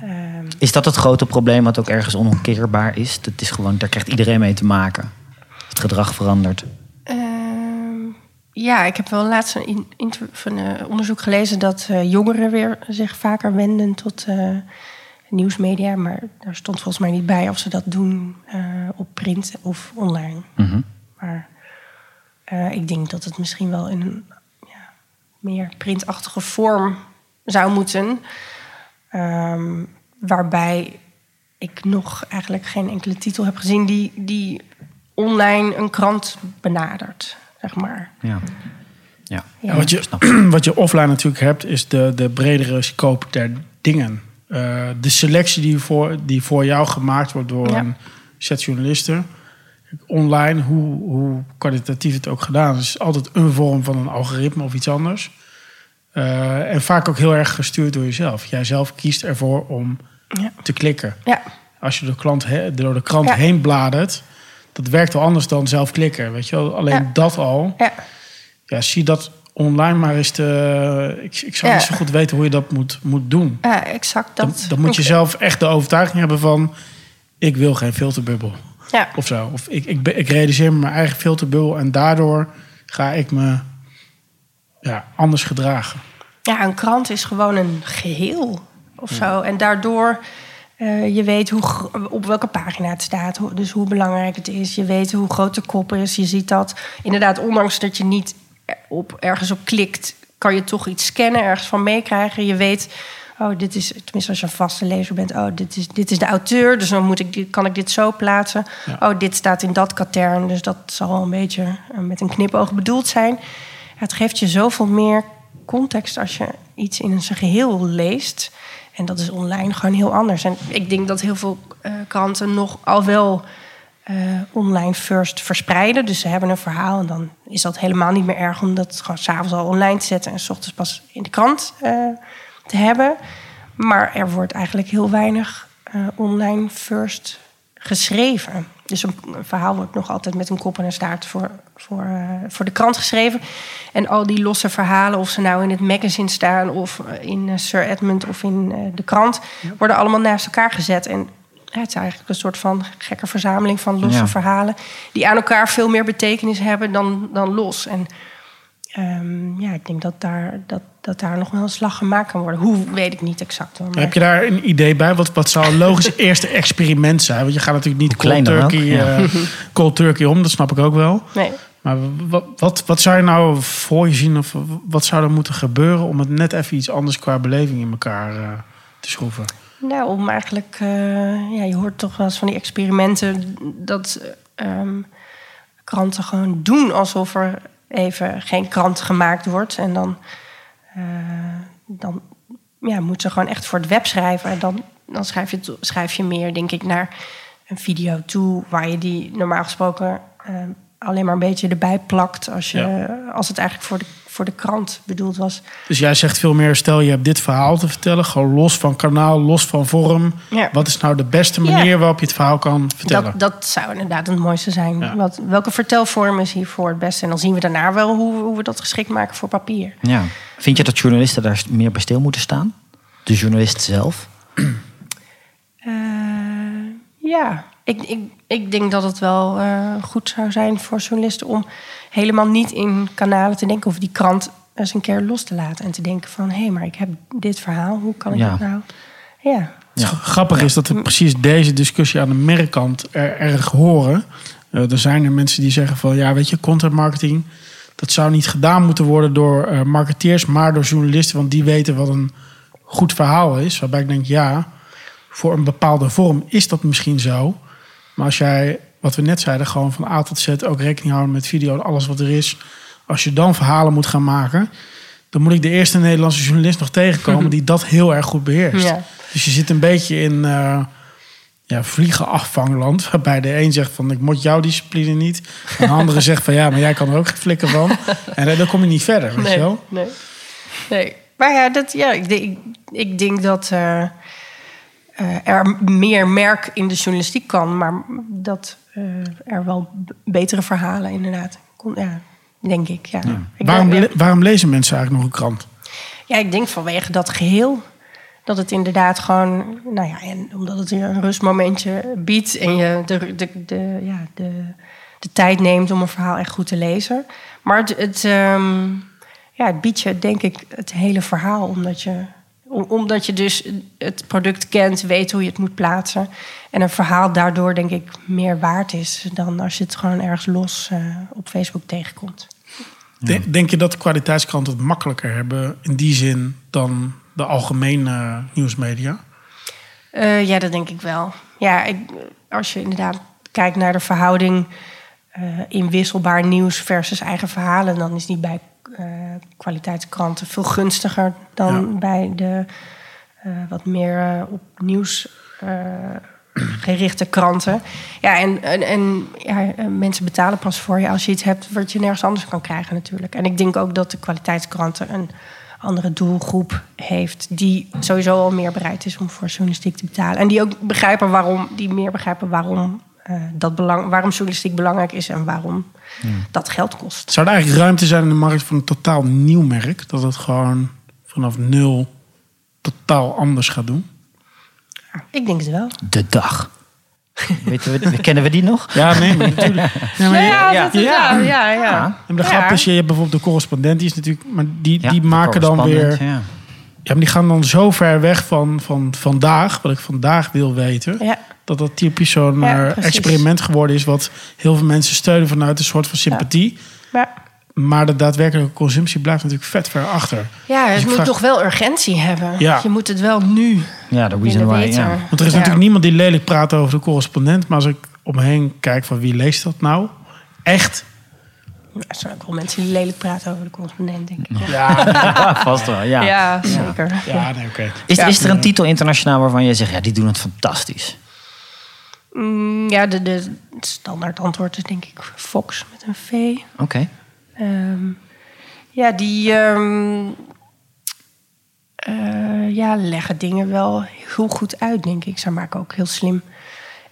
ehm, Is dat het grote probleem wat ook ergens onomkeerbaar is? Dat is gewoon, daar krijgt iedereen mee te maken. Het gedrag verandert. Ehm, ja, ik heb wel laatst een van, onderzoek gelezen dat eh, jongeren weer zich vaker wenden tot eh, nieuwsmedia. Maar daar stond volgens mij niet bij of ze dat doen eh, op print of online. Mhm. Maar eh, ik denk dat het misschien wel in een ja, meer printachtige vorm zou moeten. Ehm, waarbij ik nog eigenlijk geen enkele titel heb gezien die, die online een krant benadert, zeg maar. Ja. Ja. Ja. Wat, je, [clears throat] wat je offline natuurlijk hebt, is de, de bredere scope der dingen. Eh, de selectie die voor, die voor jou gemaakt wordt door Ja. een set journalisten. Online, hoe, hoe kwalitatief het ook gedaan is, is altijd een vorm van een algoritme of iets anders. Eh, en vaak ook heel erg gestuurd door jezelf. Jij zelf kiest ervoor om Ja. te klikken. Ja, Als je de klant he- door de krant heen bladert, dat werkt wel anders dan zelf klikken. Weet je wel? Alleen dat al. ja. Ja, zie dat online maar eens te... Ik, ik zou Ja. niet zo goed weten hoe je dat moet, moet doen. ja exact Dan, dat. dan moet je zelf echt de overtuiging hebben van... ik wil geen filterbubbel Ja, of zo. Of ik, ik, ik realiseer me mijn eigen filterbubbel... en daardoor ga ik me ja, anders gedragen. ja, een krant is gewoon een geheel of zo. En daardoor, eh, je weet hoe, op welke pagina het staat. hoe- Dus hoe belangrijk het is. Je weet hoe groot de kop is. Je ziet dat, inderdaad, ondanks dat je niet op, ergens op klikt... kan je toch iets scannen, ergens van meekrijgen. Je weet, oh, dit is, tenminste als je een vaste lezer bent... oh, dit is, dit is de auteur, dus dan moet ik, kan ik dit zo plaatsen. Oh, dit staat in dat katern, dus dat zal wel een beetje eh, met een knipoog bedoeld zijn. Het geeft je zoveel meer context als je iets in zijn geheel leest. En dat is online gewoon heel anders. En ik denk dat heel veel eh, kranten nog al wel eh, online first verspreiden. Dus ze hebben een verhaal en dan is dat helemaal niet meer erg om dat gewoon s'avonds al online te zetten en s ochtends pas in de krant eh, te hebben. Maar er wordt eigenlijk heel weinig eh, online first geschreven. Dus een, een verhaal wordt nog altijd met een kop en een staart voor, voor, voor de krant geschreven. En al die losse verhalen, of ze nou in het magazine staan of in Sir Edmund of in de krant, worden allemaal naast elkaar gezet. En ja, het is eigenlijk een soort van gekke verzameling van losse Ja. verhalen. Die aan elkaar veel meer betekenis hebben dan, dan los. En ehm, ja, ik denk dat daar, dat, dat daar nog wel een slag gemaakt kan worden. Hoe weet ik niet exact. Hoor, maar- Heb je daar een idee bij? Wat, wat zou een logisch [laughs] eerste experiment zijn? Want je gaat natuurlijk niet cold turkey, ja. eh, [laughs] cold turkey om. Dat snap ik ook wel. Nee. Maar wat, wat, wat zou je nou voor je zien? Of wat zou er moeten gebeuren om het net even iets anders qua beleving in elkaar eh, te schroeven? Nou, om eigenlijk, eh, ja, je hoort toch wel eens van die experimenten dat ehm, kranten gewoon doen alsof er even geen krant gemaakt wordt. En dan, eh, dan ja, moet ze gewoon echt voor het web schrijven. En dan, dan schrijf, je, schrijf je meer, denk ik, naar een video toe waar je die normaal gesproken ehm, alleen maar een beetje erbij plakt als, je, als het eigenlijk voor de, voor de krant bedoeld was. Dus jij zegt veel meer, stel je hebt dit verhaal te vertellen, gewoon los van kanaal, los van vorm. Ja. Wat is nou de beste Ja. manier waarop je het verhaal kan vertellen? Dat, dat zou inderdaad het mooiste zijn. Ja. Wat, welke vertelvorm is hiervoor het beste? En dan zien we daarna wel hoe, hoe we dat geschikt maken voor papier. Ja. Vind je dat journalisten daar meer bij stil moeten staan? De journalist zelf? Eh, ja, ik, ik, ik denk dat het wel eh, goed zou zijn voor journalisten om helemaal niet in kanalen te denken of die krant eens een keer los te laten. En te denken van, hé, maar ik heb dit verhaal, hoe kan ik Ja. dat nou? Ja, Het grappig is dat we precies deze discussie aan de merkkant er, erg horen. Eh, er zijn er mensen die zeggen van ja, weet je, content marketing, dat zou niet gedaan moeten worden door eh, marketeers, maar door journalisten, want die weten wat een goed verhaal is. Waarbij ik denk, ja, voor een bepaalde vorm is dat misschien zo. Maar als jij, wat we net zeiden, gewoon van A tot Z ook rekening houden met video en alles wat er is. Als je dan verhalen moet gaan maken, dan moet ik de eerste Nederlandse journalist nog tegenkomen die dat heel erg goed beheerst. Ja. Dus je zit een beetje in eh ja, vliegenafvangland. Waarbij de een zegt van ik moet jouw discipline niet. En de andere zegt van ja, maar jij kan er ook geen flikken van. En eh, dan kom je niet verder, weet je nee, wel? nee, nee. Maar ja, dat, ja ik, denk, ik denk dat eh, eh, er meer merk in de journalistiek kan, maar dat eh, er wel betere verhalen inderdaad. Kon, ja, denk ik. Ja. Ik Waarom, denk- ja. le- waarom lezen mensen eigenlijk nog een krant? Ja, ik denk vanwege dat geheel. Dat het inderdaad gewoon, nou ja, en omdat het je een rustmomentje biedt en je de, de, de, ja, de, de tijd neemt om een verhaal echt goed te lezen. Maar het, het, ehm, ja, het biedt je, denk ik, het hele verhaal, omdat je, omdat je dus het product kent, weet hoe je het moet plaatsen. En een verhaal daardoor, denk ik, meer waard is dan als je het gewoon ergens los eh, op Facebook tegenkomt. De- Denk je dat kwaliteitskranten het makkelijker hebben in die zin dan de algemene nieuwsmedia? Eh, ja, dat denk ik wel. Ja, ik, als je inderdaad kijkt naar de verhouding eh inwisselbaar nieuws versus eigen verhalen, dan is die bij eh, kwaliteitskranten veel gunstiger dan Ja. bij de, eh, wat meer op nieuws [clears throat] gerichte kranten. Ja, en, en, en ja, mensen betalen pas voor je als je iets hebt wat je nergens anders kan krijgen natuurlijk. En ik denk ook dat de kwaliteitskranten een andere doelgroep heeft die sowieso al meer bereid is om voor journalistiek te betalen. En die ook begrijpen waarom, die meer begrijpen waarom, dat belang, waarom journalistiek belangrijk is en waarom dat geld kost. Zou er eigenlijk ruimte zijn in de markt voor een totaal nieuw merk? Dat het gewoon vanaf nul totaal anders gaat doen? Ik denk het wel. De dag. Weten we, kennen we die nog? Ja, nee, maar natuurlijk. [laughs] Nee, maar Ja, ja. ja, ja, ja. Ja. En de Ja. grap is, je hebt bijvoorbeeld de correspondent, die is natuurlijk, maar die, Ja, die maken dan weer. Ja. Maar die gaan dan zo ver weg van, van vandaag, wat ik vandaag wil weten. Ja. Dat dat typisch zo'n Ja, eh, experiment geworden is, wat heel veel mensen steunen vanuit een soort van sympathie. Ja. Maar de daadwerkelijke consumptie blijft natuurlijk vet ver achter. Ja, Dus het ik moet vraag- toch wel urgentie hebben. Ja. Je moet het wel nu ja, de reason why. Ja. Want er is Ja. natuurlijk niemand die lelijk praat over de correspondent. Maar als ik om me heen kijk van wie leest dat nou? Echt? Er zijn ook wel mensen die lelijk praten over de correspondent, denk ik. Ja, Ja, vast wel. Ja. Ja, zeker. ja nee, oké. Is, Ja. is er een titel internationaal waarvan je zegt, ja, die doen het fantastisch? Mm, ja, de, de standaard antwoord is denk ik Fox met een V. Oké. Ehm, ja, die ehm, eh, ja, leggen dingen wel heel goed uit, denk ik. Ze maken ook heel slim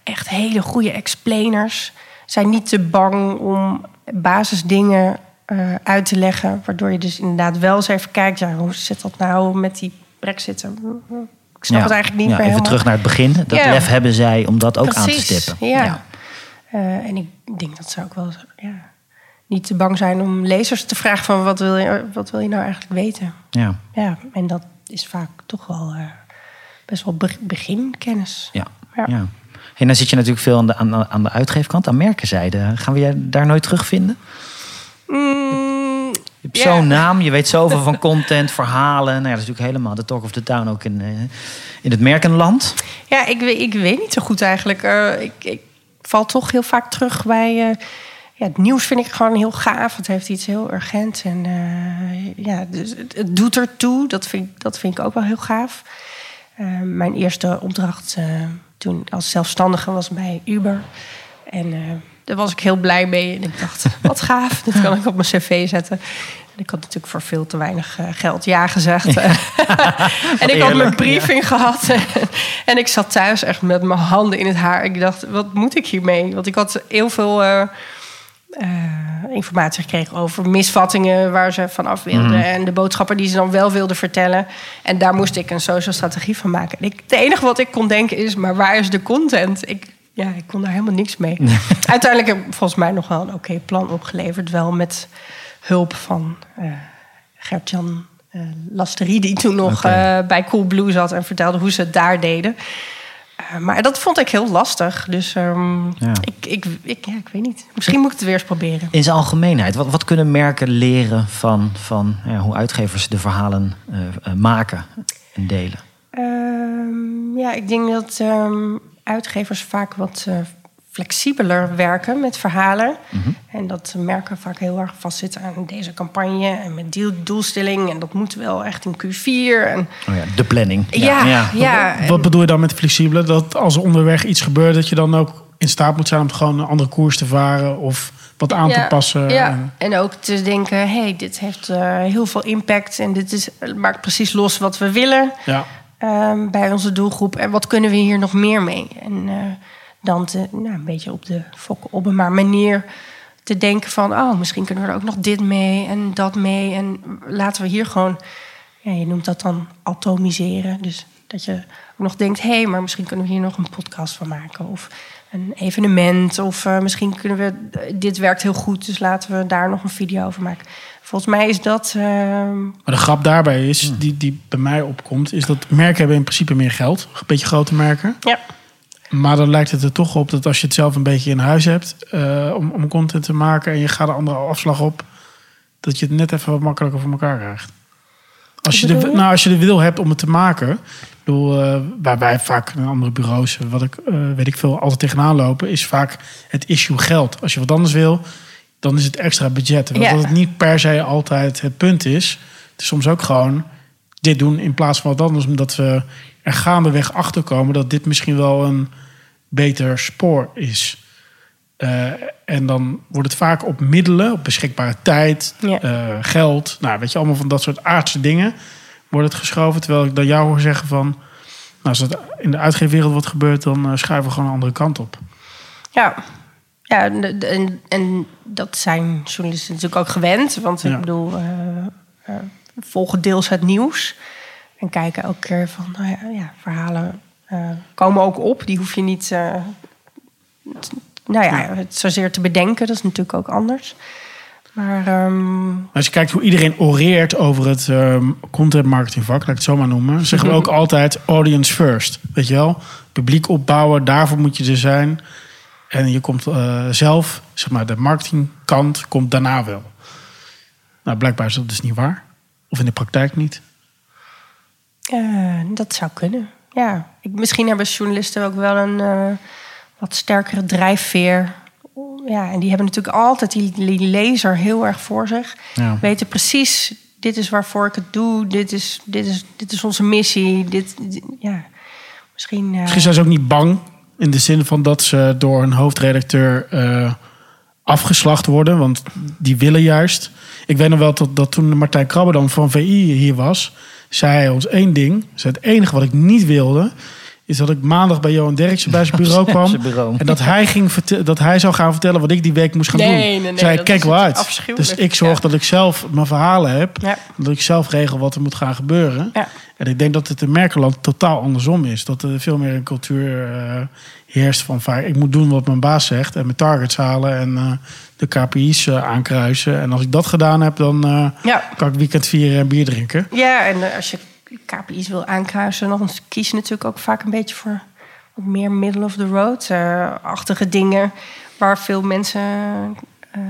echt hele goede explainers. Zijn niet te bang om basisdingen eh, uit te leggen. Waardoor je dus inderdaad wel eens even kijkt... Ja, hoe zit dat nou met die brexit? Ik snap Ja. het eigenlijk niet ja, meer Even helemaal. terug naar het begin. Dat Ja. lef hebben zij om dat ook aan te stippen. Ja. Eh, en ik denk dat ze ook wel ja, niet te bang zijn om lezers te vragen van wat wil je, wat wil je nou eigenlijk weten? Ja. Ja, en dat is vaak toch wel eh, best wel be- beginkennis. Ja. Ja. En dan zit je natuurlijk veel aan de, aan, aan de uitgeefkant, aan merkenzijde. Gaan we je daar nooit terugvinden? Mm, Je hebt ja. zo'n naam, je weet zoveel van [laughs] content, verhalen. Nou ja, dat is natuurlijk helemaal de talk of the town ook in, eh, in het merkenland. Ja, ik, weet- ik weet niet zo goed eigenlijk. Eh, ik, ik val toch heel vaak terug bij... eh, ja, het nieuws vind ik gewoon heel gaaf. Het heeft iets heel urgents. En ja, dus het, het doet ertoe. Dat vind, ik- dat vind ik ook wel heel gaaf. Mijn eerste opdracht toen als zelfstandige was bij Uber. En eh, daar was ik heel blij mee. En ik dacht, [laughs] wat gaaf. Dit kan ik op mijn cv zetten. En ik had natuurlijk voor veel te weinig eh, geld ja gezegd. [laughs] en ik had mijn briefing gehad. [laughs] en ik zat thuis echt met mijn handen in het haar. Ik dacht, wat moet ik hiermee? Want ik had heel veel... eh, eh, informatie gekregen over misvattingen waar ze van af wilden. En de boodschappen die ze dan wel wilden vertellen. En daar moest ik een social strategie van maken. En ik, het enige wat ik kon denken is, maar waar is de content? Ik, ja, ik kon daar helemaal niks mee. [laughs] Uiteindelijk heb ik volgens mij nog wel een oké plan opgeleverd. Wel met hulp van eh Gert-Jan eh Lasterie... die toen nog eh, bij Coolblue zat en vertelde hoe ze het daar deden. Eh, maar dat vond ik heel lastig. Dus ehm, Ja. ik, ik, ik, ja, ik weet niet. Misschien moet ik het weer eens proberen. In zijn algemeenheid, wat, wat kunnen merken leren van, van ja, hoe uitgevers de verhalen eh, eh, maken en delen? Ehm, ja, ik denk dat ehm, uitgevers vaak wat flexibeler werken met verhalen. En dat merken vaak heel erg vastzitten aan deze campagne en met die doelstelling. En dat moet wel echt in Q4. En, Oh ja, de planning. ja, ja, Wat bedoel je dan met flexibele? Dat als er onderweg iets gebeurt, dat je dan ook in staat moet zijn om gewoon een andere koers te varen of wat aan te passen. Ja, En- en ook te denken, hey, dit heeft eh, heel veel impact en dit is, maakt precies los wat we willen ja. ehm, bij onze doelgroep. En wat kunnen we hier nog meer mee? En eh, dan te, nou, een beetje op de fokken op een maar manier te denken van, oh, misschien kunnen we er ook nog dit mee en dat mee. En laten we hier gewoon, ja, je noemt dat dan atomiseren. Dus dat je ook nog denkt, hé, hey, maar misschien kunnen we hier nog een podcast van maken. Of een evenement. Of eh, misschien kunnen we, dit werkt heel goed, dus laten we daar nog een video over maken. Volgens mij is dat. ehm, Maar de grap daarbij is, die, die bij mij opkomt, is dat merken hebben in principe meer geld. Een beetje grote merken. ja. Maar dan lijkt het er toch op dat als je het zelf een beetje in huis hebt eh, om, om content te maken en je gaat een andere afslag op, dat je het net even wat makkelijker voor elkaar krijgt. Als je, de, nou, als je de wil hebt om het te maken, ik bedoel, eh, waar wij vaak in andere bureaus, wat ik eh, weet ik veel, altijd tegenaan lopen, is vaak het issue geld. Als je wat anders wil, dan is het extra budget. Terwijl Ja. dat het niet per se altijd het punt is. Het is soms ook gewoon dit doen in plaats van wat anders. Omdat we er gaandeweg achter komen dat dit misschien wel een beter spoor is. Eh, en dan wordt het vaak op middelen, op beschikbare tijd, Ja. eh, geld. Nou, weet je, allemaal van dat soort aardse dingen wordt het geschoven. Terwijl ik dan jou hoor zeggen van... Nou, als het in de uitgeefwereld wat gebeurt, dan eh, schuiven we gewoon een andere kant op. Ja, ja en, en, dat zijn journalisten natuurlijk ook gewend. Want ik bedoel, volgen deels het nieuws. En kijken elke keer van, nou ja, ja, verhalen eh, komen ook op. Die hoef je niet, eh, t- nou ja, het zozeer te bedenken. Dat is natuurlijk ook anders. Maar ehm, Als je kijkt hoe iedereen oreert over het ehm, content marketing vak, laat ik het zo maar noemen, zeggen we ook altijd audience first. Weet je wel? Publiek opbouwen, daarvoor moet je er zijn. En je komt eh, zelf, zeg maar, de marketingkant komt daarna wel. Nou, blijkbaar is dat dus niet waar. Of in de praktijk niet. Eh, dat zou kunnen. Ja, ik, misschien hebben journalisten ook wel een eh, wat sterkere drijfveer. Ja, en die hebben natuurlijk altijd die, die lezer heel erg voor zich. Ja. Weten precies, dit is waarvoor ik het doe. Dit is, dit is, dit is onze missie. Dit, dit- ja, misschien... eh, Misschien zijn ze ook niet bang in de zin van dat ze door een hoofdredacteur afgeslacht worden. Want die willen juist. Ik weet nog wel dat, dat toen Martijn Krabbe dan van VI hier was, zei hij ons één ding. Zei het enige wat ik niet wilde, is dat ik maandag bij Johan Derksen bij zijn [laughs] bureau kwam. Zijn bureau. En dat hij, ging dat hij zou gaan vertellen wat ik die week moest gaan Nee, doen. nee, nee, zei kijk wel uit. Dus ik zorg ja. dat ik zelf mijn verhalen heb. Ja. Dat ik zelf regel wat er moet gaan gebeuren. Ja. En ik denk dat het in Merkeland totaal andersom is. Dat er veel meer een cultuur eh, heerst van vaak, ik moet doen wat mijn baas zegt en mijn targets halen en eh, de KPI's eh, aankruisen. En als ik dat gedaan heb, dan eh, Ja. kan ik weekend vieren en bier drinken. Ja, en eh, als je KPI's wil aankruisen, dan kies je natuurlijk ook vaak een beetje voor meer middle of the road-achtige dingen waar veel mensen eh,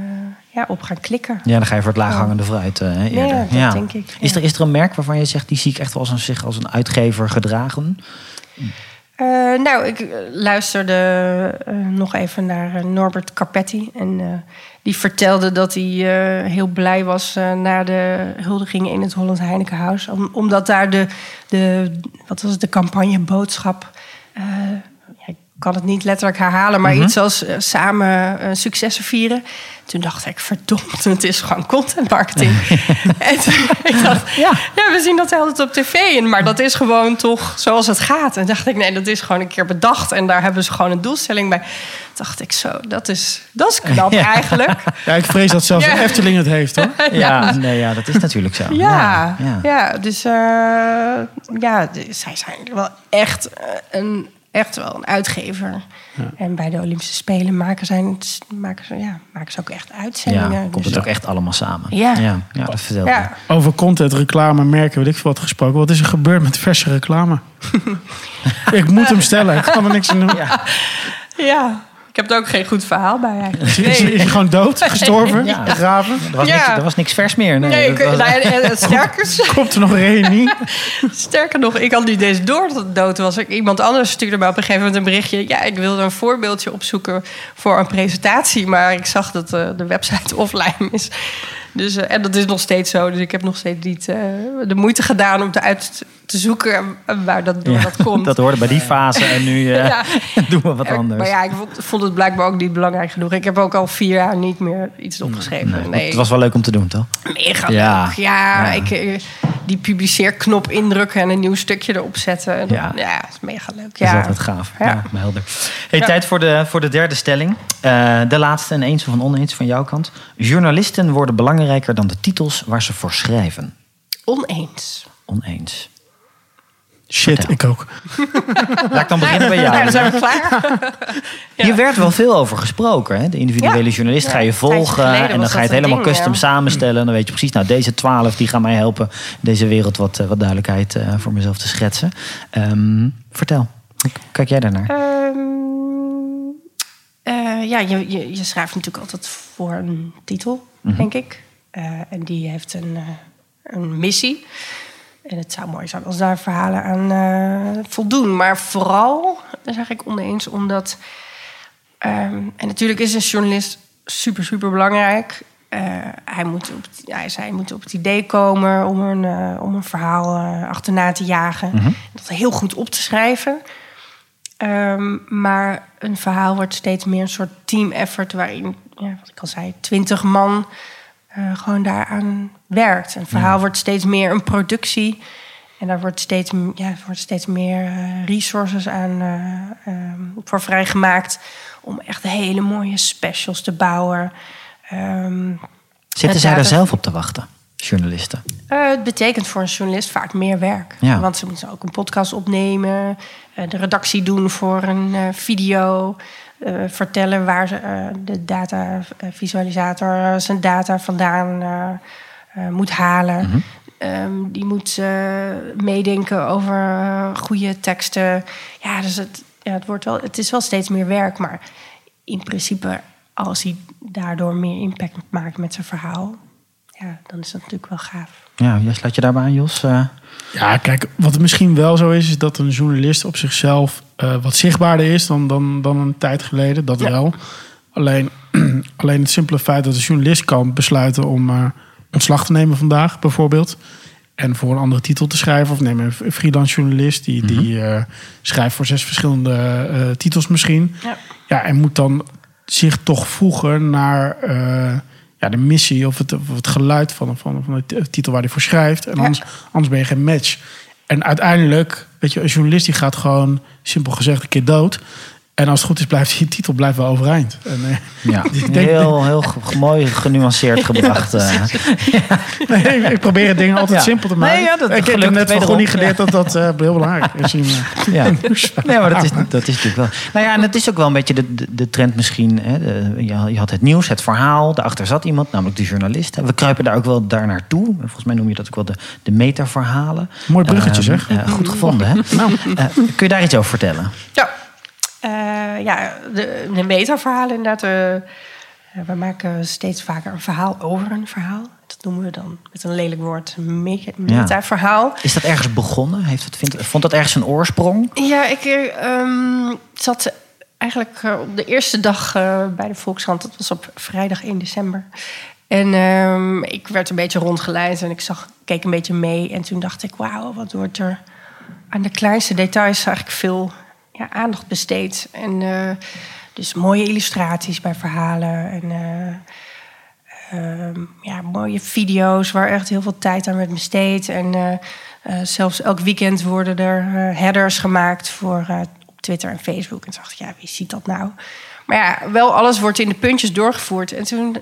ja, op gaan klikken. Ja, dan ga je voor het laaghangende fruit eh, hè, eerder. Ja, dat denk ik, Is, er, is er een merk waarvan je zegt, die zie ik echt wel als een, zich als een uitgever gedragen? Eh, nou, ik eh, luisterde eh, nog even naar Norbert Carpetti. En die vertelde dat hij heel blij was eh, na de huldiging in het Holland Heinekenhuis. Om, omdat daar de, de, wat was het, de campagneboodschap... ja, kan het niet letterlijk herhalen, maar iets als eh, samen eh, successen vieren. Toen dacht ik, verdomd, het is gewoon content marketing. [laughs] en toen, ik dacht, Ja. ja. we zien dat altijd op tv, en- maar dat is gewoon toch zoals het gaat. En dacht ik, nee, dat is gewoon een keer bedacht en daar hebben ze gewoon een doelstelling bij. Dacht ik zo, dat is, dat is knap [laughs] Ja. eigenlijk. Ja, ik vrees dat zelfs Ja. de Efteling het heeft hoor. [laughs] Ja, nee, ja, dat is natuurlijk zo. Ja, ja. ja. dus eh, ja, zij zijn wel echt, een, echt wel een uitgever. En bij de Olympische Spelen maken, zijn, maken, ze, ja, maken ze ook echt uitzendingen. Ja, komt Dus- het ook echt allemaal samen. Ja. ja, ja, dat vertelde Ja, Over content, reclame, merken, weet ik veel wat gesproken. Wat is er gebeurd met verse reclame? [laughs] ik moet hem stellen, ik kan er niks aan doen. ja. Ik heb er ook geen goed verhaal bij eigenlijk. Is, is, is hij gewoon dood, gestorven, Ja. begraven? Er was, Ja. niks, er was niks vers meer. Nee, Nee, dat ik, was- nou, en- sterker, [laughs] Komt er nog een reunie? [laughs] sterker nog, ik had niet eens door dat het dood was. Ik- Iemand anders stuurde mij op een gegeven moment een berichtje. Ja, ik wilde een voorbeeldje opzoeken voor een presentatie. Maar ik zag dat eh, de website [laughs] offline is. Dus, eh, en dat is nog steeds zo. Dus ik heb nog steeds niet eh, de moeite gedaan om te uit te zoeken waar dat door Ja, dat komt. [laughs] dat hoorde bij die fase en nu eh, [laughs] Ja. [laughs] doen we wat anders. Maar ja, ik vond, vond het blijkbaar ook niet belangrijk genoeg. Ik heb ook al vier jaar niet meer iets opgeschreven. Nee, Nee, Het was wel leuk om te doen, toch? Mega Ja. leuk. Ja, Ja. Ik, die publiceerknop indrukken en een nieuw stukje erop zetten. En Ja. dan- ja, is mega leuk. Dat is Ja. altijd gaaf. Ja. Ja. maar helder. Hey, Ja. Tijd voor de, voor de derde stelling. Eh, de laatste en eens of een oneens van jouw kant. Journalisten worden belangrijker dan de titels waar ze voor schrijven. Oneens. Oneens. Shit, ik ook. [laughs] Laat ik dan beginnen bij Ja, jou. dan zijn we klaar. [laughs] Hier werd wel veel over gesproken. Hè? De individuele Ja. journalist ga je volgen. En dan ga je het helemaal ding, custom ja. samenstellen. En dan weet je precies, nou deze twaalf die gaan mij helpen deze wereld wat, eh, wat duidelijkheid eh, voor mezelf te schetsen. Ehm, vertel, hoe kijk jij daarnaar? Ehm, eh, ja, je, je, je schrijft natuurlijk altijd voor een titel, denk ik. Eh, en die heeft een, eh, een missie. En het zou mooi zijn als daar verhalen aan eh, voldoen. Maar vooral, daar zeg ik oneens, omdat... ehm, en natuurlijk is een journalist super, super belangrijk. hij, moet op, het- hij zei, hij moet op het idee komen om een, om een verhaal achterna te jagen. Dat heel goed op te schrijven. Ehm, maar een verhaal wordt steeds meer een soort team effort... waarin, ja, wat ik al zei, twintig man eh, gewoon daaraan werkt. Een verhaal wordt steeds meer een productie... En daar wordt steeds, ja, wordt steeds meer eh, resources aan eh, ehm, voor vrijgemaakt... om echt hele mooie specials te bouwen... Ehm, Zitten zij daar zelf op te wachten, journalisten? het betekent voor een journalist vaak meer werk. Ja. Want ze moeten ook een podcast opnemen, de redactie doen voor een video, eh, vertellen waar ze, eh, de data eh, visualisator zijn data vandaan moet halen. Mhm. Ehm, die moet meedenken over goede teksten. Ja, dus het, ja, het, wordt wel, het is wel steeds meer werk, maar in principe, als hij daardoor meer impact maakt met zijn verhaal, ja, dan is dat natuurlijk wel gaaf. Ja, jij sluit je daarbij aan, Jos? Eh, Ja, kijk, wat het misschien wel zo is, is dat een journalist op zichzelf eh, wat zichtbaarder is dan, dan, dan een tijd geleden. Dat Ja. wel. Alleen, [clears throat] alleen het simpele feit dat een journalist kan besluiten om eh, ontslag te nemen vandaag, bijvoorbeeld. En voor een andere titel te schrijven. Of neem een freelance journalist die, die eh, schrijft voor zes verschillende eh, titels misschien. Ja. Ja, en moet dan zich toch voegen naar eh, ja, de missie of het, of het geluid van, van, van de titel waar hij voor schrijft. En Ja. anders, anders ben je geen match. En uiteindelijk, weet je, een journalist die gaat gewoon, simpel gezegd, een keer dood. En als het goed is, blijft die titel blijft wel overeind. En, eh, ja, [laughs] Ik denk- heel, heel mooi genuanceerd [laughs] gebracht. eh. [laughs] nee, ik probeer het dingen altijd Ja. simpel te maken. Nee, ja, dat ik heb net van. Gonnie geleerd dat dat eh, heel belangrijk is. in, Ja. Nee, maar dat is, dat is natuurlijk wel. Nou ja, en het is ook wel een beetje de, de, de trend misschien. Hè. De- je, je had het nieuws, het verhaal. Daarachter zat iemand, namelijk de journalist. We kruipen daar ook wel daar naartoe. Volgens mij noem je dat ook wel de, de metaverhalen. Mooi bruggetje, Ehm, zeg. goed gevonden, hè? Eh, kun je daar iets over vertellen? Ja, Eh, ja de, de metaverhalen inderdaad. eh, we maken steeds vaker een verhaal over een verhaal. Dat noemen we dan met een lelijk woord me- metaverhaal. Is dat ergens begonnen? Heeft het, vindt, vond dat ergens een oorsprong? Ja, ik eh, ehm, zat eigenlijk eh, op de eerste dag bij de Volkskrant. Dat was op vrijdag 1 december. En ehm, ik werd een beetje rondgeleid en ik zag, keek een beetje mee. En toen dacht ik, wauw, wat wordt er aan de kleinste details eigenlijk veel ja, aandacht besteed. En eh, dus mooie illustraties bij verhalen en... eh, ehm, ja, mooie video's waar echt heel veel tijd aan werd besteed. En eh, zelfs elk weekend worden er headers gemaakt voor op Twitter en Facebook. En toen dacht ik, ja, wie ziet dat nou? Maar ja, wel alles wordt in de puntjes doorgevoerd. En toen,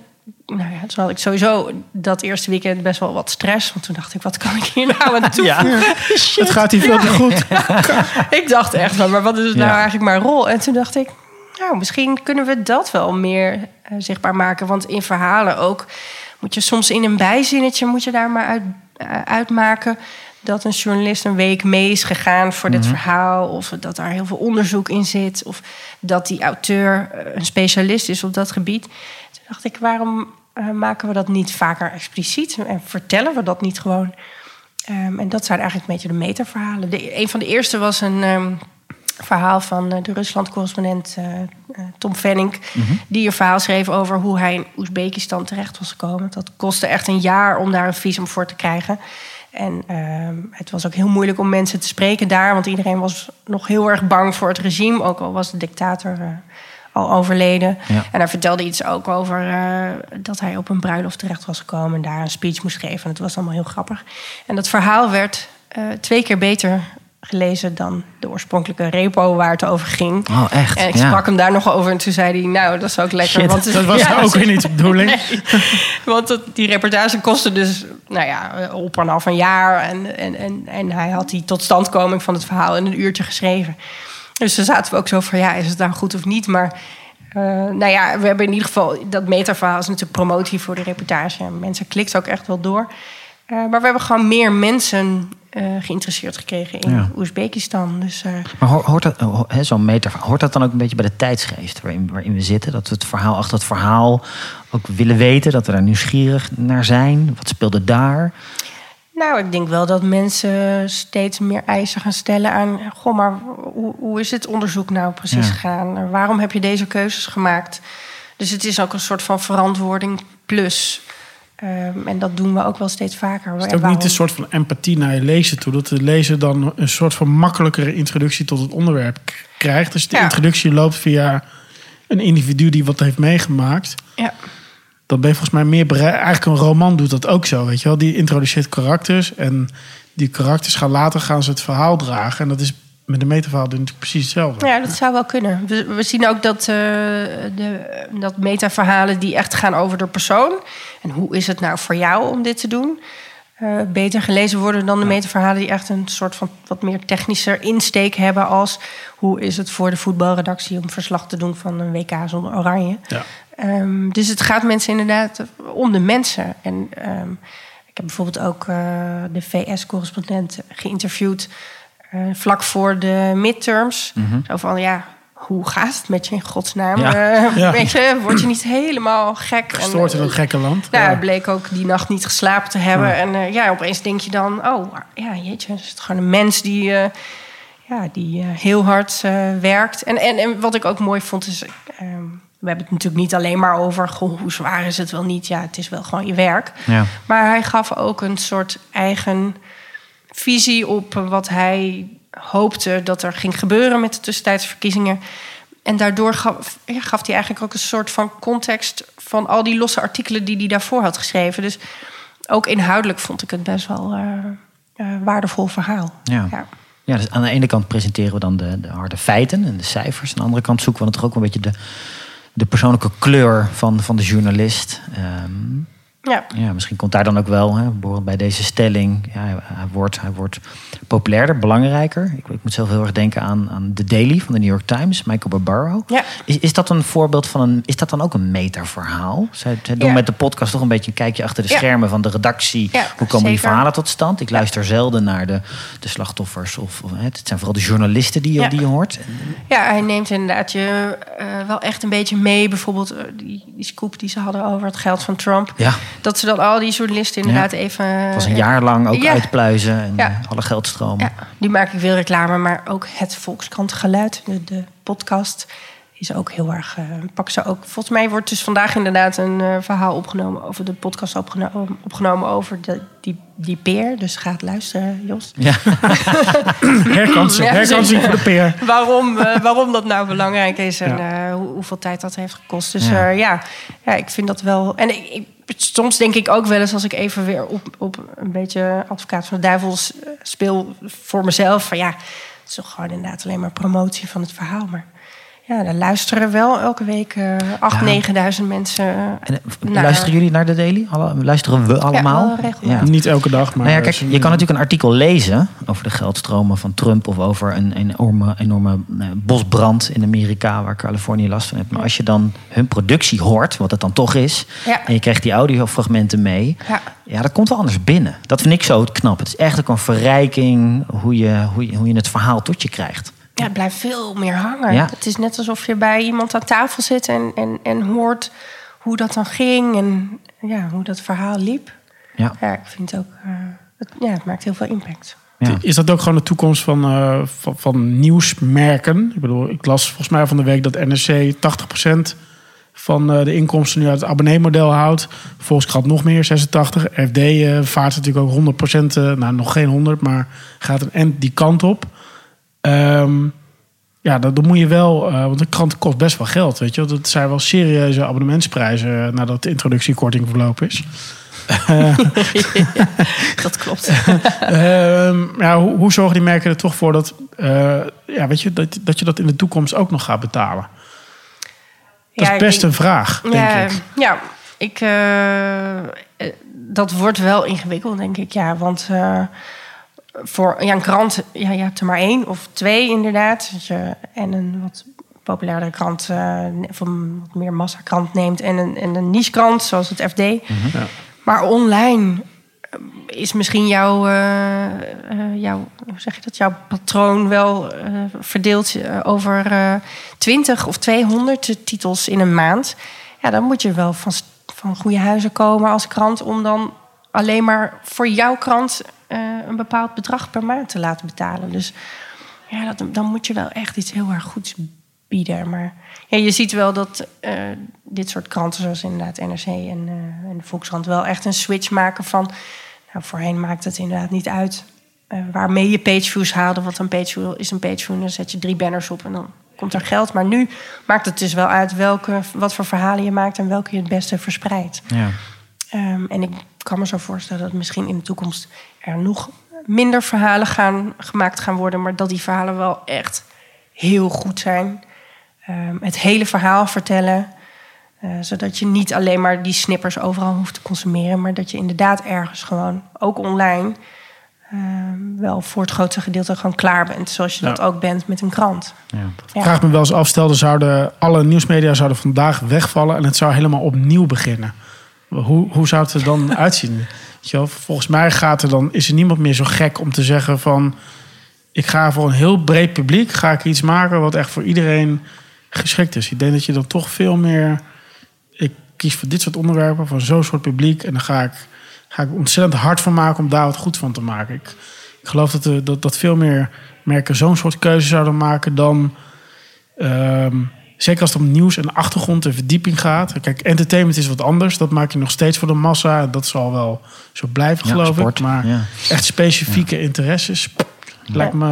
nou ja, toen had ik sowieso dat eerste weekend best wel wat stress. Want toen dacht ik, wat kan ik hier nou aan [laughs] toevoegen? Shit. Het gaat hier veel te goed. [laughs] ik dacht echt van, maar wat is nou eigenlijk mijn rol? En toen dacht ik, nou, misschien kunnen we dat wel meer eh, zichtbaar maken. Want in verhalen ook moet je soms in een bijzinnetje moet je daar maar uit, eh, uitmaken dat een journalist een week mee is gegaan voor dit verhaal. Of dat daar heel veel onderzoek in zit. Of dat die auteur eh, een specialist is op dat gebied. Dacht ik, waarom eh, maken we dat niet vaker expliciet? En vertellen we dat niet gewoon? Ehm, en dat zijn eigenlijk een beetje de metaverhalen. De, een van de eerste was een ehm, verhaal van eh, de Rusland-correspondent eh, Tom Venning. Die een verhaal schreef over hoe hij in Oezbekistan terecht was gekomen. Dat kostte echt een jaar om daar een visum voor te krijgen. En ehm, het was ook heel moeilijk om mensen te spreken daar. Want iedereen was nog heel erg bang voor het regime. Ook al was de dictator al overleden. Ja. En hij vertelde iets ook over eh, dat hij op een bruiloft terecht was gekomen en daar een speech moest geven. En het was allemaal heel grappig. En dat verhaal werd eh, twee keer beter gelezen dan de oorspronkelijke repo waar het over ging. Oh, echt? En ik Ja. sprak hem daar nog over en toen zei hij, nou, dat is ook lekker. Shit, want het- Dat was [laughs] Ja, ook weer niet de bedoeling. [laughs] Nee, want dat, die reportage kostte dus nou ja, op en af een jaar. En, en, en, en hij had die totstandkoming van het verhaal in een uurtje geschreven. Dus dan zaten we ook zo van, ja, is het nou goed of niet? Maar eh, nou ja, we hebben in ieder geval... Dat metaverhaal is natuurlijk promotie voor de reportage. En mensen klikt ook echt wel door. Eh, maar we hebben gewoon meer mensen eh, geïnteresseerd gekregen in Ja. Oezbekistan. Dus Maar hoort, dat, zo'n metaverhaal, hoort dat dan ook een beetje bij de tijdsgeest waarin, waarin we zitten? Dat we het verhaal achter het verhaal ook willen weten, dat we daar nieuwsgierig naar zijn? Wat speelde daar? Nou, ik denk wel dat mensen steeds meer eisen gaan stellen aan... Goh, maar hoe, hoe is dit onderzoek nou precies Ja. gegaan? Waarom heb je deze keuzes gemaakt? Dus het is ook een soort van verantwoording plus. Ehm, en dat doen we ook wel steeds vaker. Is het ook niet een soort van empathie naar je lezer toe? Dat de lezer dan een soort van makkelijkere introductie tot het onderwerp krijgt. Dus de Ja. introductie loopt via een individu die wat heeft meegemaakt. Ja. Dan ben je volgens mij meer bereid. Eigenlijk een roman doet dat ook zo, weet je wel. Die introduceert karakters. En die karakters gaan later gaan ze het verhaal dragen. En dat is met een metaverhaal natuurlijk precies hetzelfde. Ja, dat zou wel kunnen. We, we zien ook dat, eh, de, dat metaverhalen die echt gaan over de persoon. En hoe is het nou voor jou om dit te doen? eh, beter gelezen worden dan de metaverhalen die echt een soort van wat meer technischer insteek hebben. Als hoe is het voor de voetbalredactie om verslag te doen van een WK zonder oranje. Ja. Ehm, dus het gaat mensen inderdaad om de mensen. En ehm, ik heb bijvoorbeeld ook eh, de VS-correspondent geïnterviewd eh, vlak voor de midterms. Zo van ja, hoe gaat het met je in godsnaam? Ja. Eh, Ja. Weet je, word je niet helemaal gek? En, Gestoord in eh, dat gekke land. nou, Ja. bleek ook die nacht niet geslapen te hebben. Ja. En ja, opeens denk je dan, oh ja, jeetje, is het gewoon een mens die, ja, die heel hard werkt. En, en, en wat ik ook mooi vond is, ehm, we hebben het natuurlijk niet alleen maar over, goh, hoe zwaar is het wel niet? Ja, het is wel gewoon je werk. Ja. Maar hij gaf ook een soort eigen visie op wat hij hoopte dat er ging gebeuren met de tussentijdse verkiezingen. En daardoor gaf, ja, gaf hij eigenlijk ook een soort van context van al die losse artikelen die hij daarvoor had geschreven. Dus ook inhoudelijk vond ik het best wel eh, waardevol verhaal. Ja. Ja. Ja, dus aan de ene kant presenteren we dan de, de harde feiten en de cijfers. Aan de andere kant zoeken we dan toch ook een beetje de, de persoonlijke kleur van, van de journalist. Ehm, Ja. ja, misschien komt daar dan ook wel, hè, bij deze stelling. Ja, hij, wordt, hij wordt populairder, belangrijker. Ik, ik moet zelf heel erg denken aan, aan The Daily van de New York Times, Michael Barbaro. Ja. Is, is dat een voorbeeld van een. Is dat dan ook een metaverhaal? Zij, zij doen Ja. met de podcast toch een beetje een kijkje achter de schermen van de redactie. Hoe komen die verhalen tot stand? Ik luister zelden naar de, de slachtoffers. Of, het zijn vooral de journalisten die je, die je hoort. Ja, hij neemt inderdaad je eh, wel echt een beetje mee. Bijvoorbeeld eh, die, die scoop die ze hadden over het geld van Trump. Ja. Dat ze dan al die journalisten inderdaad Ja. even... Het was een jaar lang ook Ja. uitpluizen en Ja. eh, alle geldstromen. Ja, die maak ik veel reclame, maar ook het Volkskrant Geluid, de, de podcast, is ook heel erg. eh pak ze ook. Volgens mij wordt dus vandaag inderdaad een eh, verhaal opgenomen over de podcast opgeno- opgenomen over de, die, die peer. Dus ga het luisteren, Jos. Ja. [laughs] Herkansing, herkansing voor de peer. waarom, eh, waarom dat nou belangrijk is en eh, hoe, hoeveel tijd dat heeft gekost. Dus Ja. ja, ja, ja ik vind dat wel. En ik, ik- soms denk ik ook wel eens als ik even weer op, op een beetje advocaat van de duivel s- speel voor mezelf. Van ja, het is toch gewoon inderdaad alleen maar promotie van het verhaal. Maar ja, daar luisteren wel elke week eh 8.000, Ja. 9.000 mensen. eh, En, eh, naar- luisteren jullie naar de Daily? Luisteren we allemaal? wel regelmatig. Niet elke dag, maar... Nou ja, kijk, eh, je kan natuurlijk een artikel lezen over de geldstromen van Trump of over een enorme, enorme eh, bosbrand in Amerika waar Californië last van heeft. Maar als je dan hun productie hoort, wat het dan toch is, Ja. en je krijgt die audiofragmenten mee, Ja. ja, dat komt wel anders binnen. Dat vind ik zo knap. Het is echt ook een verrijking hoe je, hoe je, hoe je het verhaal tot je krijgt. Ja, het blijft veel meer hangen. Ja. Het is net alsof je bij iemand aan tafel zit en, en, en hoort hoe dat dan ging en ja, hoe dat verhaal liep. Ja. Ja, ik vind het ook, eh, het, ja, het maakt heel veel impact. Ja. Is dat ook gewoon de toekomst van, eh, van, van nieuwsmerken? Ik bedoel, ik las volgens mij van de week dat NRC 80% van eh, de inkomsten nu uit het abonneemodel houdt. Volkskrant nog meer, 86. FD eh, vaart natuurlijk ook 100%, eh, nou nog geen 100, maar gaat een end die kant op. Ehm, ja, dan moet je wel, eh, want de krant kost best wel geld, weet je. Dat zijn wel serieuze abonnementsprijzen eh, nadat de introductiekorting verlopen is. [laughs] Dat klopt. [laughs] Ehm, ja, hoe, hoe zorgen die merken er toch voor dat, eh, ja, weet je, dat, dat je dat in de toekomst ook nog gaat betalen? Dat Ja, is best ik- een vraag, denk ja, ik. Ja, ik, dat wordt wel ingewikkeld, denk ik. Ja, want voor ja, een krant, ja, je hebt er maar één of twee inderdaad. Dat je, en een wat populairdere krant, eh, of een wat meer massakrant neemt. En een, en een nichekrant, zoals het FD. Ja. Maar online eh, is misschien jouw, eh, eh, jouw, hoe zeg je dat, jouw patroon wel eh, verdeeld over eh 20 of 200 titels in een maand. Ja, dan moet je wel van, van goede huizen komen als krant om dan alleen maar voor jouw krant eh, een bepaald bedrag per maand te laten betalen. Dus ja, dat, dan moet je wel echt iets heel erg goeds bieden. Maar ja, je ziet wel dat eh, dit soort kranten, zoals inderdaad NRC en, eh, en de Volkskrant, wel echt een switch maken van. Nou, voorheen maakt het inderdaad niet uit waarmee je pageviews haalde. Want een pageview is een pageview dan zet je drie banners op en dan komt er geld. Maar nu maakt het dus wel uit welke, wat voor verhalen je maakt en welke je het beste verspreidt. Ja. Ehm, en ik kan me zo voorstellen dat misschien in de toekomst er nog minder verhalen gaan, gemaakt gaan worden, maar dat die verhalen wel echt heel goed zijn. Ehm, het hele verhaal vertellen, eh, zodat je niet alleen maar die snippers overal hoeft te consumeren, maar dat je inderdaad ergens gewoon, ook online, ehm, wel voor het grootste gedeelte gewoon klaar bent, zoals je dat ook bent met een krant. Ja. Ja. vraag me wel eens af, stel, er zouden alle nieuwsmedia zouden vandaag wegvallen en het zou helemaal opnieuw beginnen. Hoe, hoe zou het er dan [laughs] uitzien? Volgens mij gaat er dan, is er niemand meer zo gek om te zeggen van... ik ga voor een heel breed publiek ga ik iets maken wat echt voor iedereen geschikt is. Ik denk dat je dan toch veel meer... Ik kies voor dit soort onderwerpen, voor zo'n soort publiek... en dan ga ik, ga ik ontzettend hard van maken om daar wat goed van te maken. Ik, ik geloof dat, er, dat, dat veel meer merken zo'n soort keuze zouden maken dan... Ehm, zeker als het om nieuws en achtergrond en verdieping gaat. Kijk, entertainment is wat anders. Dat maak je nog steeds voor de massa. Dat zal wel zo blijven, Ja, geloof sport, ik. Maar ja. echt specifieke interesses. Lijkt me,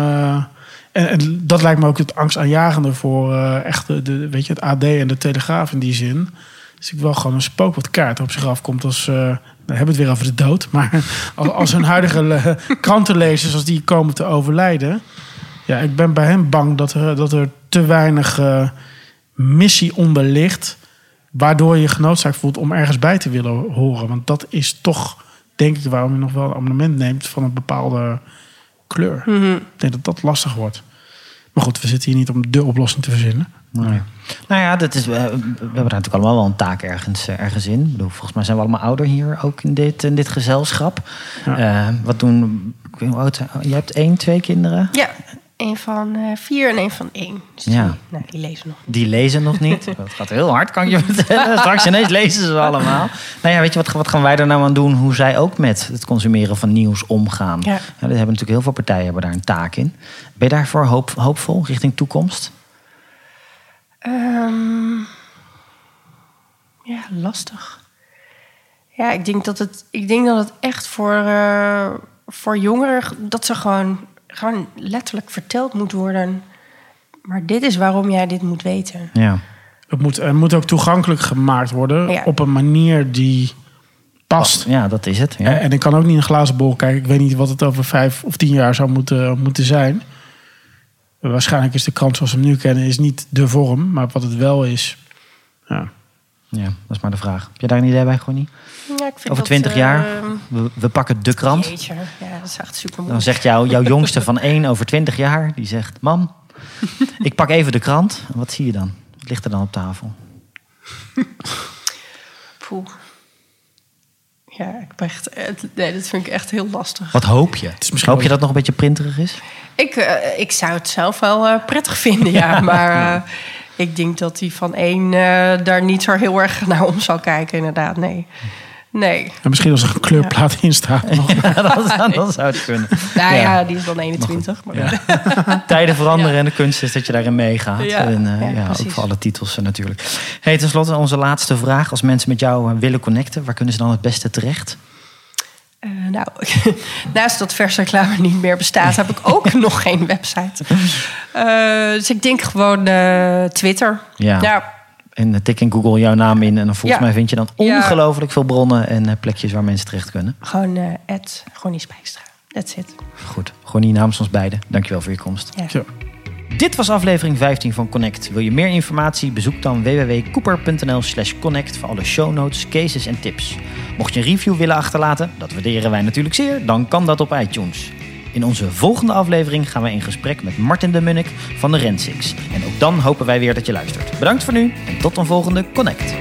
en, en dat lijkt me ook het angstaanjagende voor eh, echt de, de, weet je, het AD en de Telegraaf in die zin. Dus ik wel gewoon een spook wat kaart op zich afkomt als... eh we hebben het weer over de dood. Maar [laughs] als, als hun huidige eh, krantenlezers, als die komen te overlijden... Ja, ik ben bij hem bang dat er, dat er te weinig missie onder ligt... waardoor je je genoodzaakt voelt om ergens bij te willen horen. Want dat is toch, denk ik, waarom je nog wel een abonnement neemt... van een bepaalde kleur. Ik denk dat dat lastig wordt. Maar goed, we zitten hier niet om de oplossing te verzinnen. Nee. Nou ja, dat is, eh, we hebben natuurlijk allemaal wel een taak ergens, eh, ergens in. Ik bedoel, volgens mij zijn we allemaal ouder hier ook in dit, in dit gezelschap. Ja. Eh, wat doen... ik weet niet hoe oud zijn- Jij hebt één, twee kinderen? Ja, een van eh, vier en een van één. Dus Ja. die, nou, die lezen nog. Die lezen nog niet. [laughs] Dat gaat heel hard, kan ik je vertellen. Straks ineens lezen ze allemaal. Nou ja, weet je, wat, wat gaan wij er nou aan doen? Hoe zij ook met het consumeren van nieuws omgaan. Ja. Ja, er hebben natuurlijk heel veel partijen hebben daar een taak in. Ben je daarvoor hoop, hoopvol richting toekomst? Ehm, ja, lastig. Ja, ik denk dat het, ik denk dat het echt voor, eh, voor jongeren... dat ze gewoon, gewoon letterlijk verteld moet worden... maar dit is waarom jij dit moet weten. Ja. Het moet, het moet ook toegankelijk gemaakt worden Ja. op een manier die past. Ja, dat is het. Ja. En, ik kan ook niet in een glazen bol kijken. Ik weet niet wat het over vijf of tien jaar zou moeten, moeten zijn. Waarschijnlijk is de krant zoals we hem nu kennen is niet de vorm. Maar wat het wel is... Ja. Ja, dat is maar de vraag. Heb je daar een idee bij, Gonnie? Ja, ik vind Over dat, 20 jaar, we, we pakken de krant. jeetje, ja, dat is echt super Dan moeilijk. zegt jou, jouw jongste van [laughs] 1 over 20 jaar, die zegt... Mam, ik pak even de krant. Wat zie je dan? Wat ligt er dan op tafel? Poeh. Ja, ik ben echt, het- nee, dat vind ik echt heel lastig. Wat hoop je? is misschien hoop je dat nog een beetje printerig is? Ik, eh, ik zou het zelf wel eh, prettig vinden, ja. [laughs] Maar eh, ik denk dat die van één eh, daar niet zo heel erg [laughs] naar om zal kijken, inderdaad. Nee. Nee. En misschien als er een kleurplaat in staat. nog. [laughs] Ja, dat, zou- dat zou het kunnen. [laughs] Nou ja, Ja. die is dan 21. Maar Tijden veranderen Ja. en de kunst is dat je daarin meegaat. Ja, en, eh, ja, ja, ook voor alle titels eh, natuurlijk. Hey, ten slotte onze laatste vraag. Als mensen met jou willen connecten, waar kunnen ze dan het beste terecht? Eh, nou, [laughs] naast dat versreclame niet meer bestaat, heb ik ook [laughs] nog geen website. Eh, dus ik denk gewoon eh, Twitter. Ja. ja, En tik in Google jouw naam in. En dan volgens Ja. mij vind je dan Ja. ongelooflijk veel bronnen en plekjes waar mensen terecht kunnen. gewoon eh Ed Gonnie Spijkstra. That's it. Goed, Gonnie namens ons beiden. Dankjewel voor je komst. Ja. Zo. Dit was aflevering 15 van Connect. Wil je meer informatie? Bezoek dan www.cooper.nl slash connect voor alle show notes, cases en tips. Mocht je een review willen achterlaten, dat waarderen wij natuurlijk zeer, dan kan dat op iTunes. In onze volgende aflevering gaan we in gesprek met Martin de Munnik van de Rensix. En ook dan hopen wij weer dat je luistert. Bedankt voor nu en tot een volgende Connect.